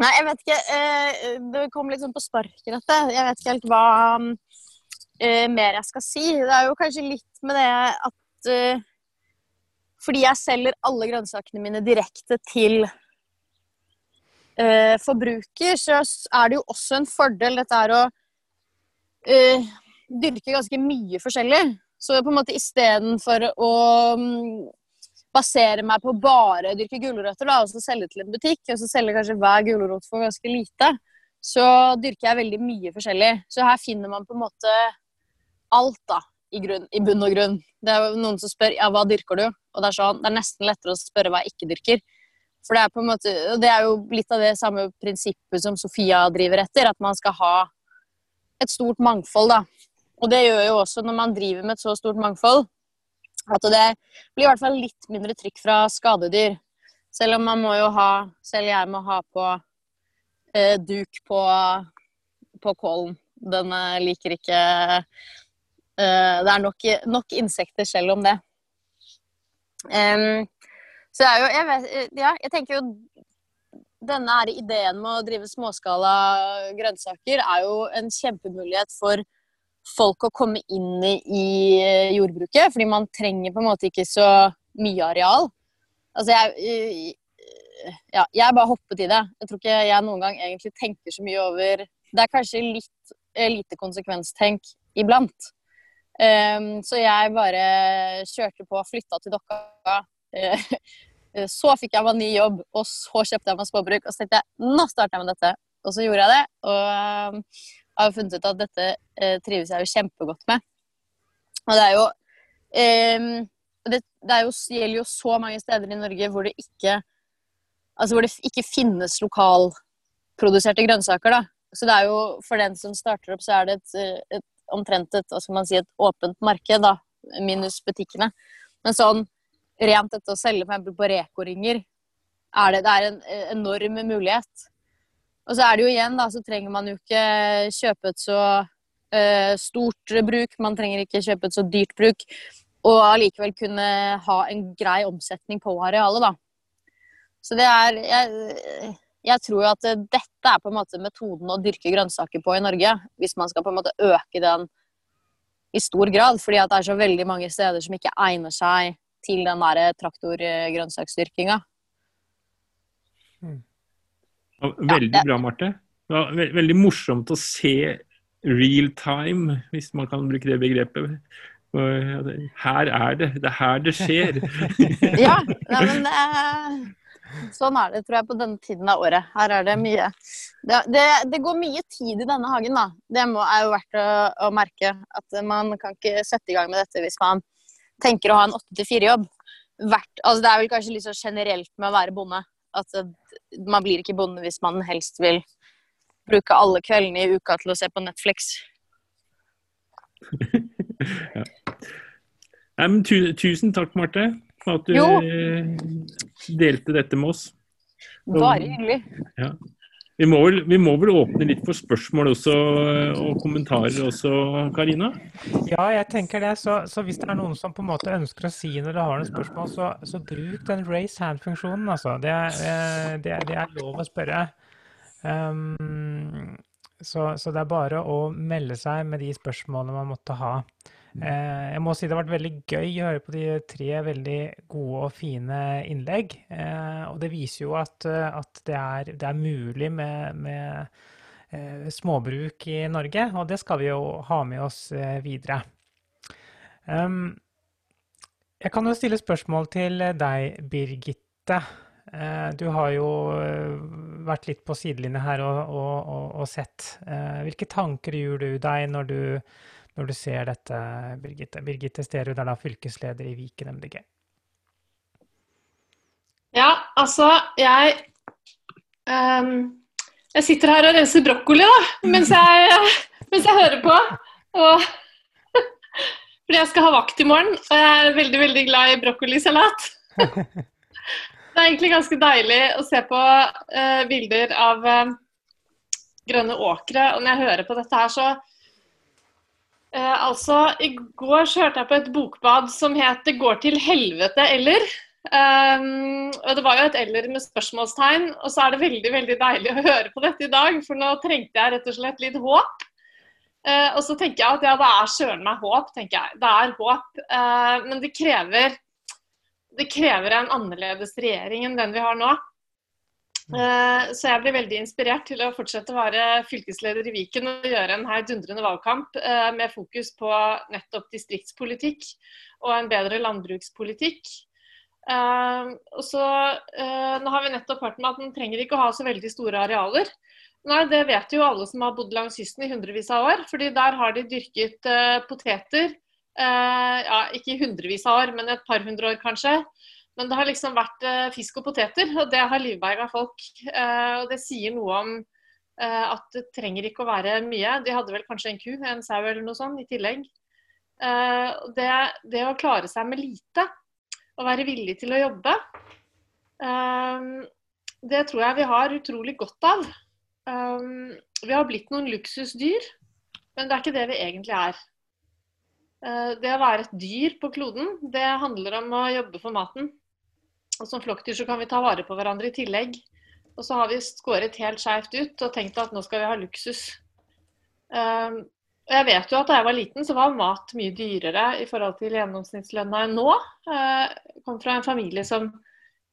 nei, jeg vet ikke. eh, det kom sånn på sparket, dette. Jeg vet ikke helt hva eh, mer jeg skal si. Det er jo kanskje litt med det at eh, fordi jeg selger alle grønnsakene mine direkte til forbruker, så er det jo også en fordel dette er å dyrke ganske mye forskjellig. Så på en måte istedenfor å mm, basere meg på bare å dyrke gulrøtter, da, og så selge til en butikk, og så selge kanskje hver gulrot for ganske lite, så dyrker jeg veldig mye forskjellig. Så her finner man på en måte alt, da, i, grunn, i bunn og grunn. Det er noen som spør ja, hva dyrker du? Og det er, sånn, det er nesten lettere å spørre hva jeg ikke dyrker. For det er på en måte, og det er jo litt av det samme prinsippet som Sofia driver etter, at man skal ha et stort mangfold, da. Og det gjør jo også når man driver med et så stort mangfold, at det blir i hvert fall litt mindre trykk fra skadedyr. Selv om man må jo ha, selv jeg må ha på eh, duk på, på kålen. Den eh, liker ikke eh, Det er nok, nok insekter selv om det. Um, så er jo jeg, vet, ja, jeg tenker jo denne ideen med å drive småskala grønnsaker er jo en kjempemulighet for folk å komme inn i, i jordbruket, fordi man trenger på en måte ikke så mye areal. Altså jeg ja, jeg bare hoppet i det. Jeg tror ikke jeg noen gang egentlig tenker så mye over Det er kanskje litt eh, lite konsekvenstenk iblant. Um, så jeg bare kjørte på, flytta til Dokka. eh, så fikk jeg meg ny jobb, og så kjøpte jeg meg småbruk. Og så tenkte jeg nå starter jeg med dette. Og så gjorde jeg det. Og um, har funnet ut at dette eh, trives jeg jo kjempegodt med. Og det er jo eh, det, det er jo, gjelder jo så mange steder i Norge hvor det ikke altså hvor det ikke finnes lokalproduserte grønnsaker. da. Så det er jo, For den som starter opp, så er det et, et, omtrent et, hva skal man si, et åpent marked, da, minus butikkene. Men sånn rent dette å selge f.eks. på Reko-ringer, er det, det er en enorm mulighet. Og så er det jo igjen, da, så trenger man jo ikke kjøpe et så uh, stort bruk. Man trenger ikke kjøpe et så dyrt bruk. Og allikevel kunne ha en grei omsetning på arealet, da. Så det er jeg, jeg tror jo at dette er på en måte metoden å dyrke grønnsaker på i Norge. Hvis man skal på en måte øke den i stor grad. Fordi at det er så veldig mange steder som ikke egner seg til den der traktorgrønnsaksdyrkinga. Veldig Ja, det- bra, Marte. Det var ve veldig morsomt å se real time, hvis man kan bruke det begrepet. Ja, det- Her er det. Det er her det skjer. Ja, nei, men eh, sånn er det, tror jeg, på denne tiden av året. Her er det mye Det, det, det går mye tid i denne hagen, da. Det må, er jo verdt å, å merke. At man kan ikke sette i gang med dette hvis man tenker å ha en åtte til fire-jobb. Altså, det er vel kanskje litt så generelt med å være bonde. At man blir ikke bonde hvis man helst vil bruke alle kveldene i uka til å se på Netflix. ja. Nei, men tu tusen takk, Marte, for at du Jo. eh, delte dette med oss. Bare hyggelig. Vi må, vel, vi må vel åpne litt for spørsmål også, og kommentarer også, Karina? Ja, jeg tenker det. Så, så hvis det er noen som på en måte ønsker å si når du har noen spørsmål, så, så bruk den raise hand-funksjonen, altså. Det, eh, det, det er lov å spørre. Um, så, så det er bare å melde seg med de spørsmålene man måtte ha. Eh, jeg må si det har vært veldig gøy å høre på de tre veldig gode og fine innlegg. Eh, og det viser jo at, eh, at det, er, det er mulig med, med småbruk i Norge, og det skal vi jo ha med oss videre. Jeg kan jo stille spørsmål til deg, Birgitte. Du har jo vært litt på sidelinje her og, og, og, sett. Hvilke tanker gjør du deg når du, når du ser dette, Birgitte? Birgitte Sterud er da fylkesleder i Viken MDG. Ja, altså, jeg um, Jeg sitter her og renser brokkoli da, mens jeg, mens jeg hører på. Og, fordi jeg skal ha vakt i morgen, og jeg er veldig, veldig glad i brokkolisalat. Det er egentlig ganske deilig å se på uh, bilder av uh, grønne åkre, og når jeg hører på dette her, så Eh, altså, I går så hørte jeg på et bokbad som het 'Det går til helvete, eller?' Um, og Det var jo et 'eller' med spørsmålstegn. Og så er det veldig veldig deilig å høre på dette i dag, for nå trengte jeg rett og slett litt håp. Uh, og så tenker jeg at ja, det er søren meg håp, tenker jeg. Det er håp. Uh, men det krever, det krever en annerledes regjering enn den vi har nå. Uh, så jeg blir veldig inspirert til å fortsette å være fylkesleder i Viken og gjøre en heidundrende valgkamp med fokus på nettopp distriktspolitikk og en bedre landbrukspolitikk. Uh, og så, Nå har vi nettopp hørt med at man trenger ikke å ha så veldig store arealer. Nei, Det vet jo alle som har bodd langs kysten i hundrevis av år. fordi der har de dyrket poteter. ja, Ikke i hundrevis av år, men et par hundre år kanskje. Men det har liksom vært fisk og poteter, og det har livberga folk. og Det sier noe om at det trenger ikke å være mye. De hadde vel kanskje en ku, en sau eller noe sånt i tillegg. Det, det å klare seg med lite å være villig til å jobbe. Det tror jeg vi har utrolig godt av. Vi har blitt noen luksusdyr, men det er ikke det vi egentlig er. Eh, det å være et dyr på kloden, det handler om å jobbe for maten. Og som flokkdyr så kan vi ta vare på hverandre i tillegg. Og så har vi skåret helt skeivt ut og tenkt at nå skal vi ha luksus. Um, jeg vet jo at da jeg var liten, så var mat mye dyrere i forhold til gjennomsnittslønna enn nå. Jeg eh, kom fra en familie som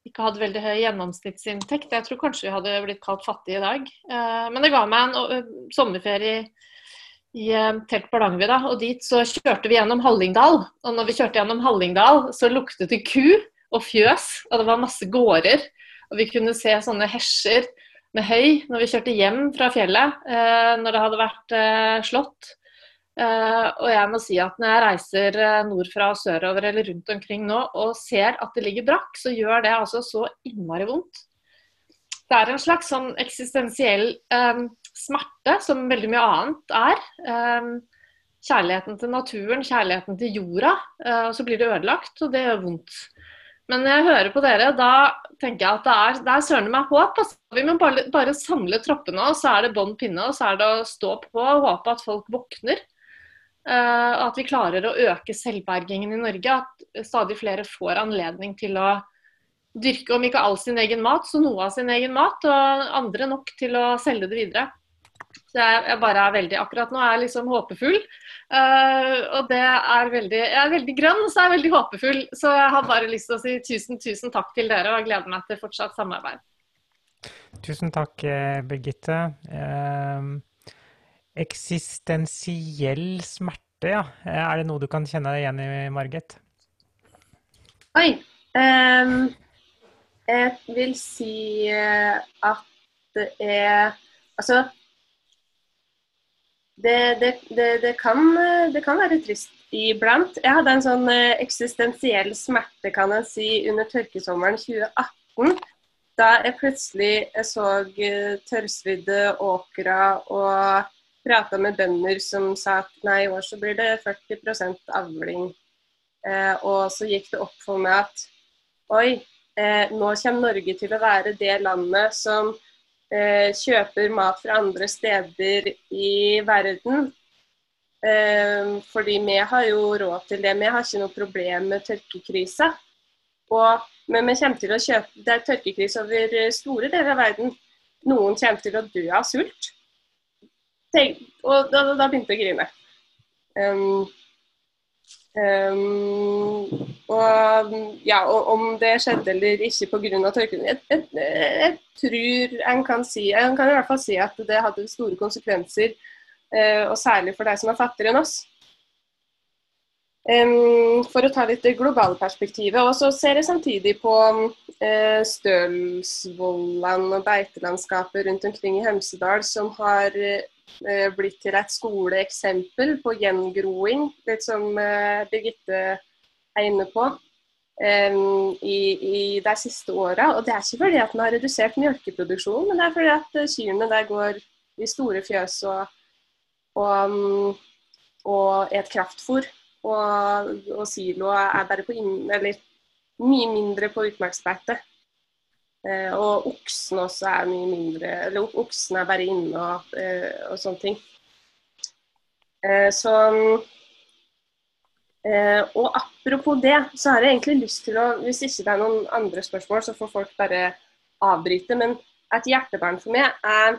ikke hadde veldig høy gjennomsnittsinntekt. Jeg tror kanskje vi hadde blitt kalt fattige i dag. Eh, men det ga meg en eh, sommerferie i telt på Langvidda, og dit så kjørte vi gjennom Hallingdal. Og når vi kjørte gjennom Hallingdal, så luktet det ku og fjøs, og det var masse gårder. Og vi kunne se sånne hesjer med høy når vi kjørte hjem fra fjellet, når det hadde vært slått. Eh, og jeg må si at når jeg reiser uh, nordfra og sørover eller rundt omkring nå og ser at det ligger brakk, så gjør det altså så innmari vondt. Det er en slags sånn eksistensiell um, smerte, som veldig mye annet er. Um, kjærligheten til naturen, kjærligheten til jorda. Og så blir det ødelagt, og det gjør vondt. Men når jeg hører på dere, da tenker jeg at det er, er søren meg håp. Altså. Vi må bare, bare samle troppene, og så er det bånn pinne, og så er det å stå på og håpe at folk våkner. Uh, at vi klarer å øke selvbergingen i Norge. At stadig flere får anledning til å dyrke, om ikke all sin egen mat, så noe av sin egen mat. Og andre nok til å selge det videre. Så jeg, jeg bare er veldig Akkurat nå er jeg liksom håpefull. Uh, og det er veldig Jeg er veldig grønn, så jeg er veldig håpefull. Så jeg har bare lyst til å si tusen, tusen takk til dere, og jeg gleder meg til fortsatt samarbeid. Tusen takk, eh, Birgitte. Uh, Eksistensiell smerte, ja. Er det noe du kan kjenne deg igjen i, Margit? Oi. Um, jeg vil si eh, at det er Altså det, det, det, kan, det kan være trist iblant. Jeg hadde en sånn eh, eksistensiell smerte, kan jeg si, under tørkesommeren 2018. Da jeg plutselig så eh, tørrsvidde åkra og prata med bønder som sa at nei, i år så blir det 40 avling. Eh, og så gikk det opp for meg at oi, eh, nå kommer Norge til å være det landet som kjøper mat fra andre steder i verden. Eh, fordi vi har jo råd til det. Vi har ikke noe problem med tørkekrisa. Men vi kommer til å kjøpe, det er tørkekrise over store deler av verden. Noen kommer til å dø av sult tenk, og da, da, begynte jeg å grine. Um, um, og ja, og om det skjedde eller ikke pga. tørken jeg, jeg, jeg, tror en kan si En kan i hvert fall si at det hadde store konsekvenser, uh, og særlig for de som er fattigere enn oss. For å ta litt det globale perspektivet. Og så ser jeg samtidig på uh, Stølsvollan og beitelandskapet rundt omkring i Hemsedal som har Eh, blitt til et skoleeksempel på gjengroing, litt som eh, Birgitte er inne på, i, i de siste åra. Og det er ikke fordi at den har redusert melkeproduksjonen, men det er fordi at eh, kyrne der går i store fjøs og, og, og et kraftfôr. Og, og siloa er bare på inn, eller mye mindre på utmarksbeite. Eh, og oksen også er mye mindre Eller oksen er bare inne og, eh, og sånne ting. Eh, så eh, Og apropos det, så har jeg egentlig lyst til å Hvis ikke det er noen andre spørsmål, så får folk bare avbryte. Men et hjertebarn for meg er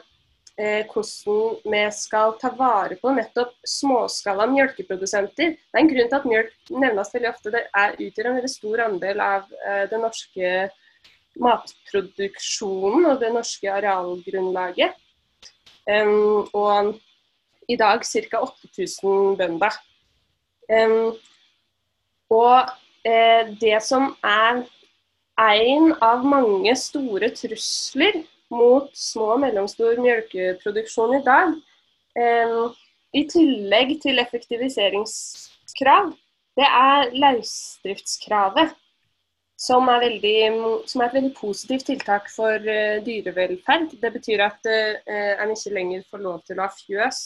hvordan vi skal ta vare på nettopp småskala mjølkeprodusenter. Det er en grunn til at mjølk nevnes veldig ofte. Det er, utgjør en veldig stor andel av eh, det norske matproduksjonen og det norske arealgrunnlaget. Um, og i dag ca. 8000 bønder. Um, og eh, det som er en av mange store trusler mot små og mellomstor melkeproduksjon i dag, i tillegg til effektiviseringskrav, det er løsdriftskravet. Som er, veldig, som er, et veldig positivt tiltak for uh, dyrevelferd. Det betyr at uh, en ikke lenger får lov til å ha fjøs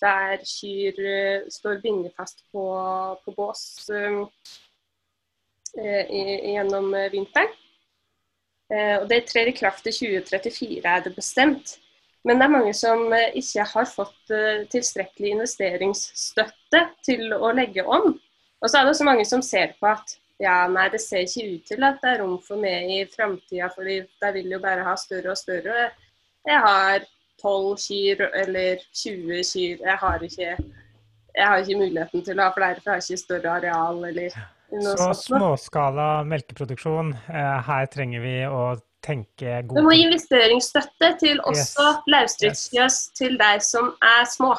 der kyr uh, står bindet fast på, på bås gjennom vinteren. Og Det trer i kraft i 2034, er det bestemt. Men det er mange som ikke har fått tilstrekkelig investeringsstøtte til å legge om. Og så er det også mange som ser på at ja, nei, det ser ikke ut til at det er rom for meg i framtida, for de vil jo bare ha større og større. Jeg har 12 kyr eller 20 kyr. Jeg har ikke, jeg har ikke muligheten til å ha flere, for jeg har ikke større areal eller Så småskala melkeproduksjon, eh, her trenger vi å tenke god Vi må gi investeringsstøtte til også yes. løsdriftsfjøs yes. til deg som er små.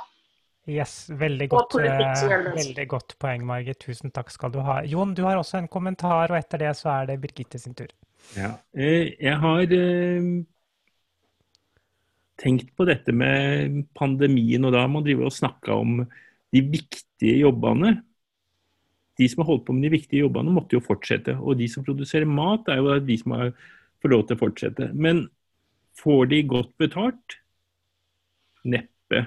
Yes, veldig godt, uh, veldig godt poeng, Margit. Tusen takk skal du ha. Jon, du har også en kommentar, og etter det så er det Birgitte sin tur. Ja, eh, jeg har eh, tenkt på dette med pandemien, og da må man drevet og snakke om de viktige jobbene. De som har holdt på med de viktige jobbene, måtte jo fortsette. Og de som produserer mat, er jo de som fått lov til å fortsette. Men får de godt betalt? Neppe.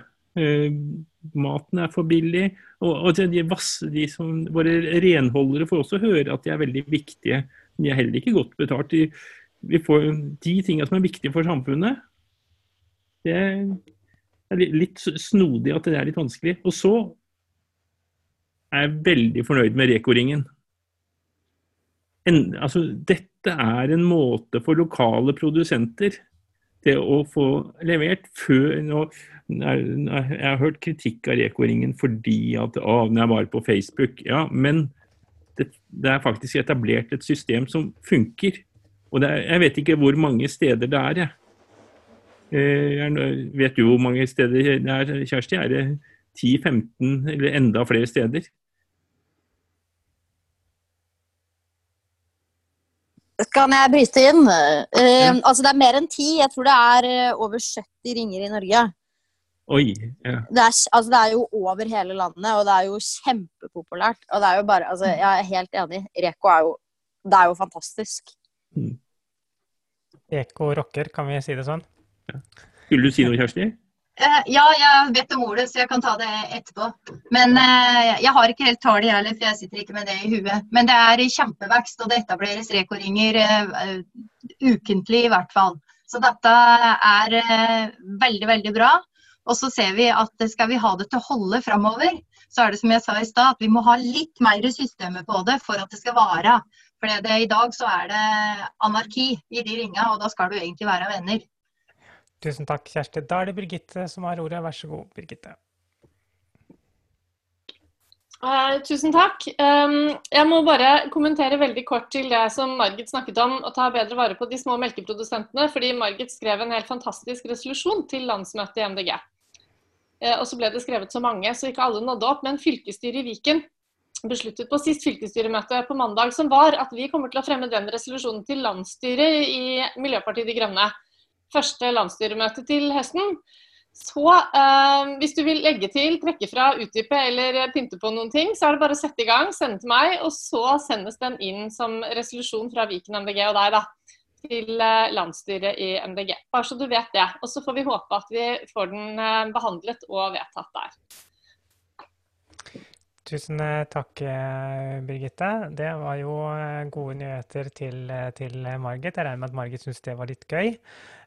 Maten er for billig. Og, og de, vass, de som, våre renholdere får også høre at de er veldig viktige. De er heller ikke godt betalt. De, vi får De tingene som er viktige for samfunnet, det er litt snodig at det er litt vanskelig. Og så er veldig fornøyd med Reko-ringen. Altså, dette er en måte for lokale produsenter til å få levert før nå, Jeg har hørt kritikk av Reko-ringen fordi at å, den er bare på Facebook. Ja, men det, det, er faktisk etablert et system som funker. Og er, jeg vet ikke hvor mange steder det er, jeg. Eh, jeg vet du hvor mange steder det er, Kjersti? Er det 10-15 eller enda flere steder? Kan jeg bryte inn? Uh. Altså Det er mer enn ti. Jeg tror det er uh, over 70 ringer i Norge. Oi, ja. det, er, altså, det er jo over hele landet, og det er jo kjempepopulært. Og det er jo bare Altså, jeg er helt enig. Reko er jo Det er jo fantastisk. Mm. Eko rocker, kan vi si det sånn? Ja. Skulle du si noe, Kjersti? Uh, ja, jeg vet om ordet, så jeg kan ta det etterpå. Men uh, jeg har ikke helt tallet heller, for jeg sitter ikke med det i huet. Men det er kjempevekst, og det etableres rekoringer uh, ukentlig i hvert fall. Så dette er veldig, veldig bra. Og så ser vi at skal vi ha det til å holde framover, så er det som jeg sa i stad, at vi må ha litt mer systemer på det for at det skal vare. For i dag så er det anarki i de ringa, og da skal du egentlig være venner. Tusen takk, Kjersti. Da er det Birgitte som har ordet. Vær så god, Birgitte. Uh, tusen takk. Um, jeg må bare kommentere veldig kort til det som Margit snakket om, å ta bedre vare på de små melkeprodusentene. Fordi Margit skrev en helt fantastisk resolusjon til landsmøtet i MDG. Uh, og så ble det skrevet så mange, så ikke alle nådde opp. Men fylkesstyret i Viken besluttet på sist fylkesstyremøte på mandag som var at vi kommer til å fremme den resolusjonen til landsstyret i Miljøpartiet De Grønne første landsstyremøte til høsten. Så eh, hvis du vil legge til, trekke fra, utdype eller pynte på noen ting, så er det bare å sette i gang, sende til meg, og så sendes den inn som resolusjon fra Viken MDG og deg, da. Til eh, landsstyret i MDG. Bare så du vet det. Og så får vi håpe at vi får den eh, behandlet og vedtatt der. Tusen eh, takk, eh, Birgitte. Det var jo eh, gode nyheter til, til Margit. Jeg regner med at Margit syns det var litt gøy.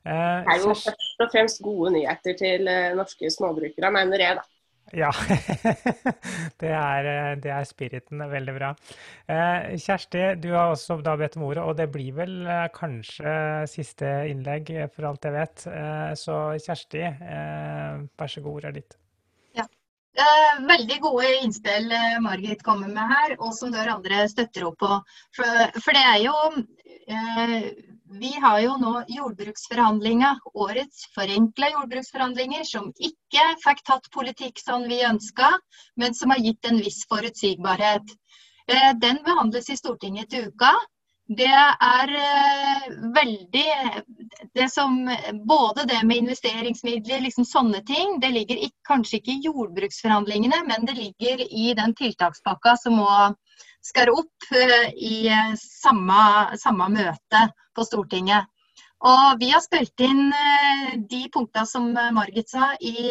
Det er jo først og fremst gode nyheter til norske småbrukere, mener jeg, da. Ja. det, er, det er spiriten. Veldig bra. Kjersti, du har også da bedt om ordet, og det blir vel kanskje siste innlegg, for alt jeg vet. Så Kjersti, vær så god, ordet er ditt. Eh, veldig gode innspill Margit kommer med her, og som dere andre støtter opp på. For, for det er jo vi har jo nå jordbruksforhandlinger, årets forenkla jordbruksforhandlinger, som ikke fikk tatt politikk som vi ønska, men som har gitt en viss forutsigbarhet. Eh, den behandles i Stortinget til uka. Det er eh, veldig det som, Både det med investeringsmidler, liksom sånne ting, det ligger ikke, kanskje ikke i jordbruksforhandlingene, men det ligger i den tiltakspakka som må skal opp eh, i eh, samme, samme møte på Stortinget. Og vi har spilt inn de punktene som Margit sa, i,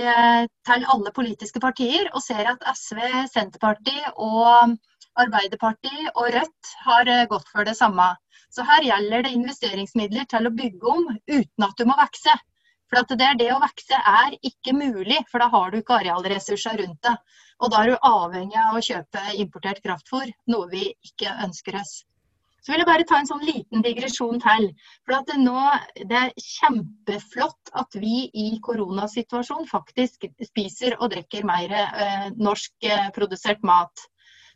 til alle politiske partier, og ser at SV, Senterpartiet og Arbeiderpartiet og Rødt har gått for det samme. Så her gjelder det investeringsmidler til å bygge om uten at du må vokse. For det, det å vokse er ikke mulig, for da har du ikke arealressurser rundt det. Og da er du avhengig av å kjøpe importert kraftfôr, noe vi ikke ønsker oss. Så vil jeg bare ta en sånn liten digresjon til. For det, nå, det er kjempeflott at vi i koronasituasjonen faktisk spiser og drikker mer eh, norskprodusert eh, mat.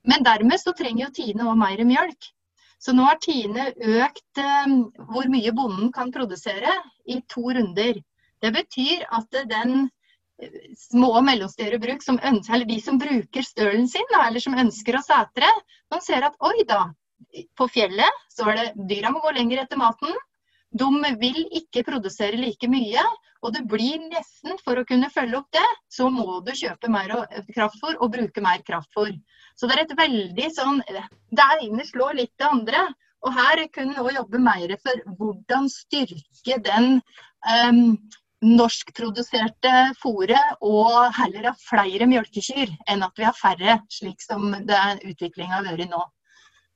Men dermed så trenger jo Tine òg mer mjølk. Så nå har Tine økt eh, hvor mye bonden kan produsere i to runder. Det betyr at den små og mellomstore bruk, som ønsker, eller de som bruker stølen sin, da, eller som ønsker å setre, man ser at oi da, på fjellet så er det dyra må gå lenger etter maten. De vil ikke produsere like mye, og det blir nesten, for å kunne følge opp det, så må du kjøpe mer kraftfôr og bruke mer kraftfôr. Så det er et veldig sånn Det ene slår litt det andre. Og her kunne vi jobbe mer for hvordan styrke den um, norskproduserte fôret og heller ha flere mjølkekyr enn at vi har færre, slik som utviklinga har vært nå.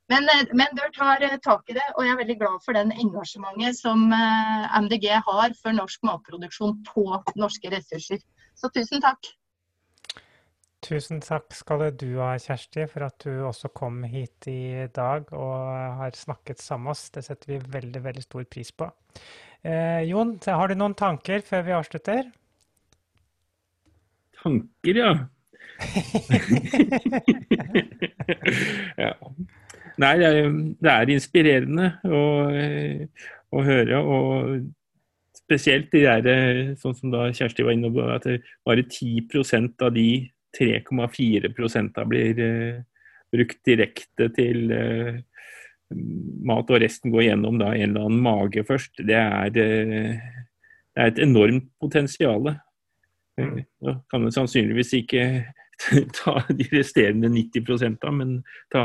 Men, eh, men Dør tar eh, tak i det, og jeg er veldig glad for den engasjementet som eh, MDG har for norsk matproduksjon på norske ressurser. Så tusen takk. Tusen takk skal du ha, Kjersti, for at du også kom hit i dag og har snakket sammen med oss. Det setter vi veldig, veldig stor pris på. Eh, Jon, har du noen tanker før vi avslutter? Tanker, ja. ja. Nei, det er, det er inspirerende å, å, høre. Og spesielt de der, sånn som da Kjersti var inne på, at bare 10% av de 3,4% blir uh, brukt direkte til uh, mat, og resten går gjennom da, en eller annen mage først, det er, uh, det er et enormt potensial. Mm. Da kan man sannsynligvis ikke ta de resterende 90 da, men ta,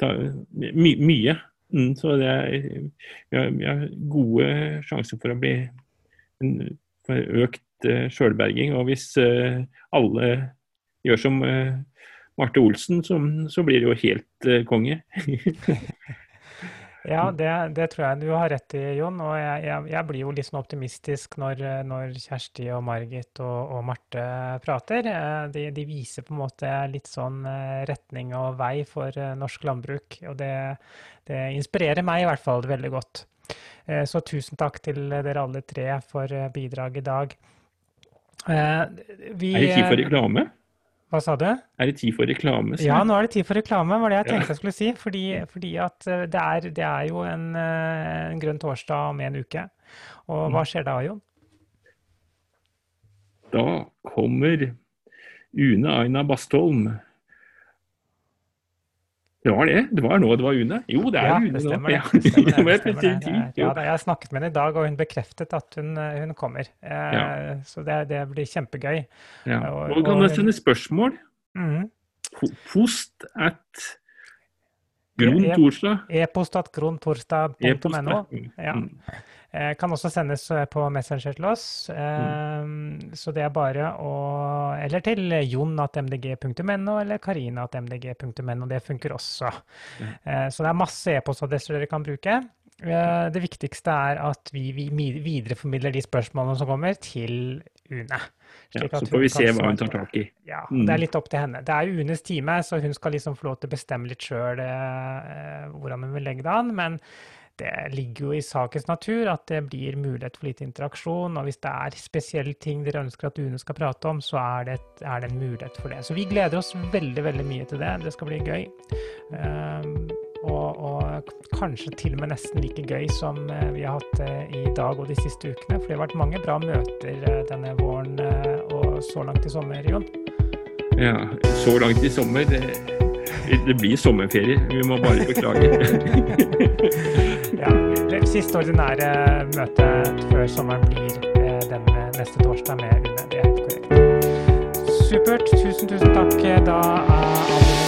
ta my, mye. Mm, så det er, vi, har, vi har gode sjanser for å bli for økt uh, sjølberging. Og hvis uh, alle gjør som uh, Marte Olsen, som, så blir det jo helt uh, konge. ja, det, det, tror jeg du har rett i, Jon. Og jeg, jeg, jeg blir jo litt sånn optimistisk når, når, Kjersti og Margit og, og Marte prater. Eh, de, de, viser på en måte litt sånn eh, retning og vei for norsk landbruk. Og det, det inspirerer meg i hvert fall veldig godt. Så tusen takk til dere alle tre for bidrag i dag. Vi, er det tid for reklame? Hva sa du? Er det tid for reklame? Ja, nå er det tid for reklame, var det jeg tenkte jeg skulle si. Fordi, fordi at eh, det er, det er jo en, eh, en, grønn torsdag om en uke. Og hva mm. skjer da, Jon? Da kommer Une Aina Bastholm det var det. Det var nå det var Une. Jo, det er ja, Une det stemmer, nå. Det, det stemmer, det, det stemmer, ja, jeg har snakket med henne i dag, og hun bekreftet at hun, eh, hun kommer. Eh, ja. Så det, blir kjempegøy. Ja. Og, og kan jeg sende spørsmål? Mm. Post at Gron Torsdag. E-post at grontorsdag.no. Ja. Eh, kan også sendes eh, på Messenger til oss. Mm. Så det er bare å Eller til jon.mdg.no eller karina.mdg.no. Det funker også. Mm. Så det er masse e-postadresser dere kan bruke. Det viktigste er at vi videreformidler de spørsmålene som kommer, til UNE. Ja, så får vi se hva hun tar tak i. Ja, Mm. Det er litt opp til henne. Det er jo UNEs time, så hun skal liksom få lov til å bestemme litt sjøl eh, hvordan hun vil legge det an. Men det ligger jo i sakens natur at det blir mulighet for litt interaksjon. Og hvis det er spesielle ting dere ønsker at UNE skal prate om, så er det, er det en mulighet for det. Så vi gleder oss veldig veldig mye til det. Det skal bli gøy. Um, og, og kanskje til og med nesten like gøy som eh, vi har hatt i dag og de siste ukene. For det har vært mange bra møter eh, denne våren eh, og så langt i sommer, Jon. Ja, så langt i sommer. Det, det blir sommerferie. Vi må bare beklage. Ja, det siste ordinære møtet før sommeren blir eh, denne neste torsdag med UNE. Det er helt korrekt. Supert. Tusen, tusen takk. Da er vi.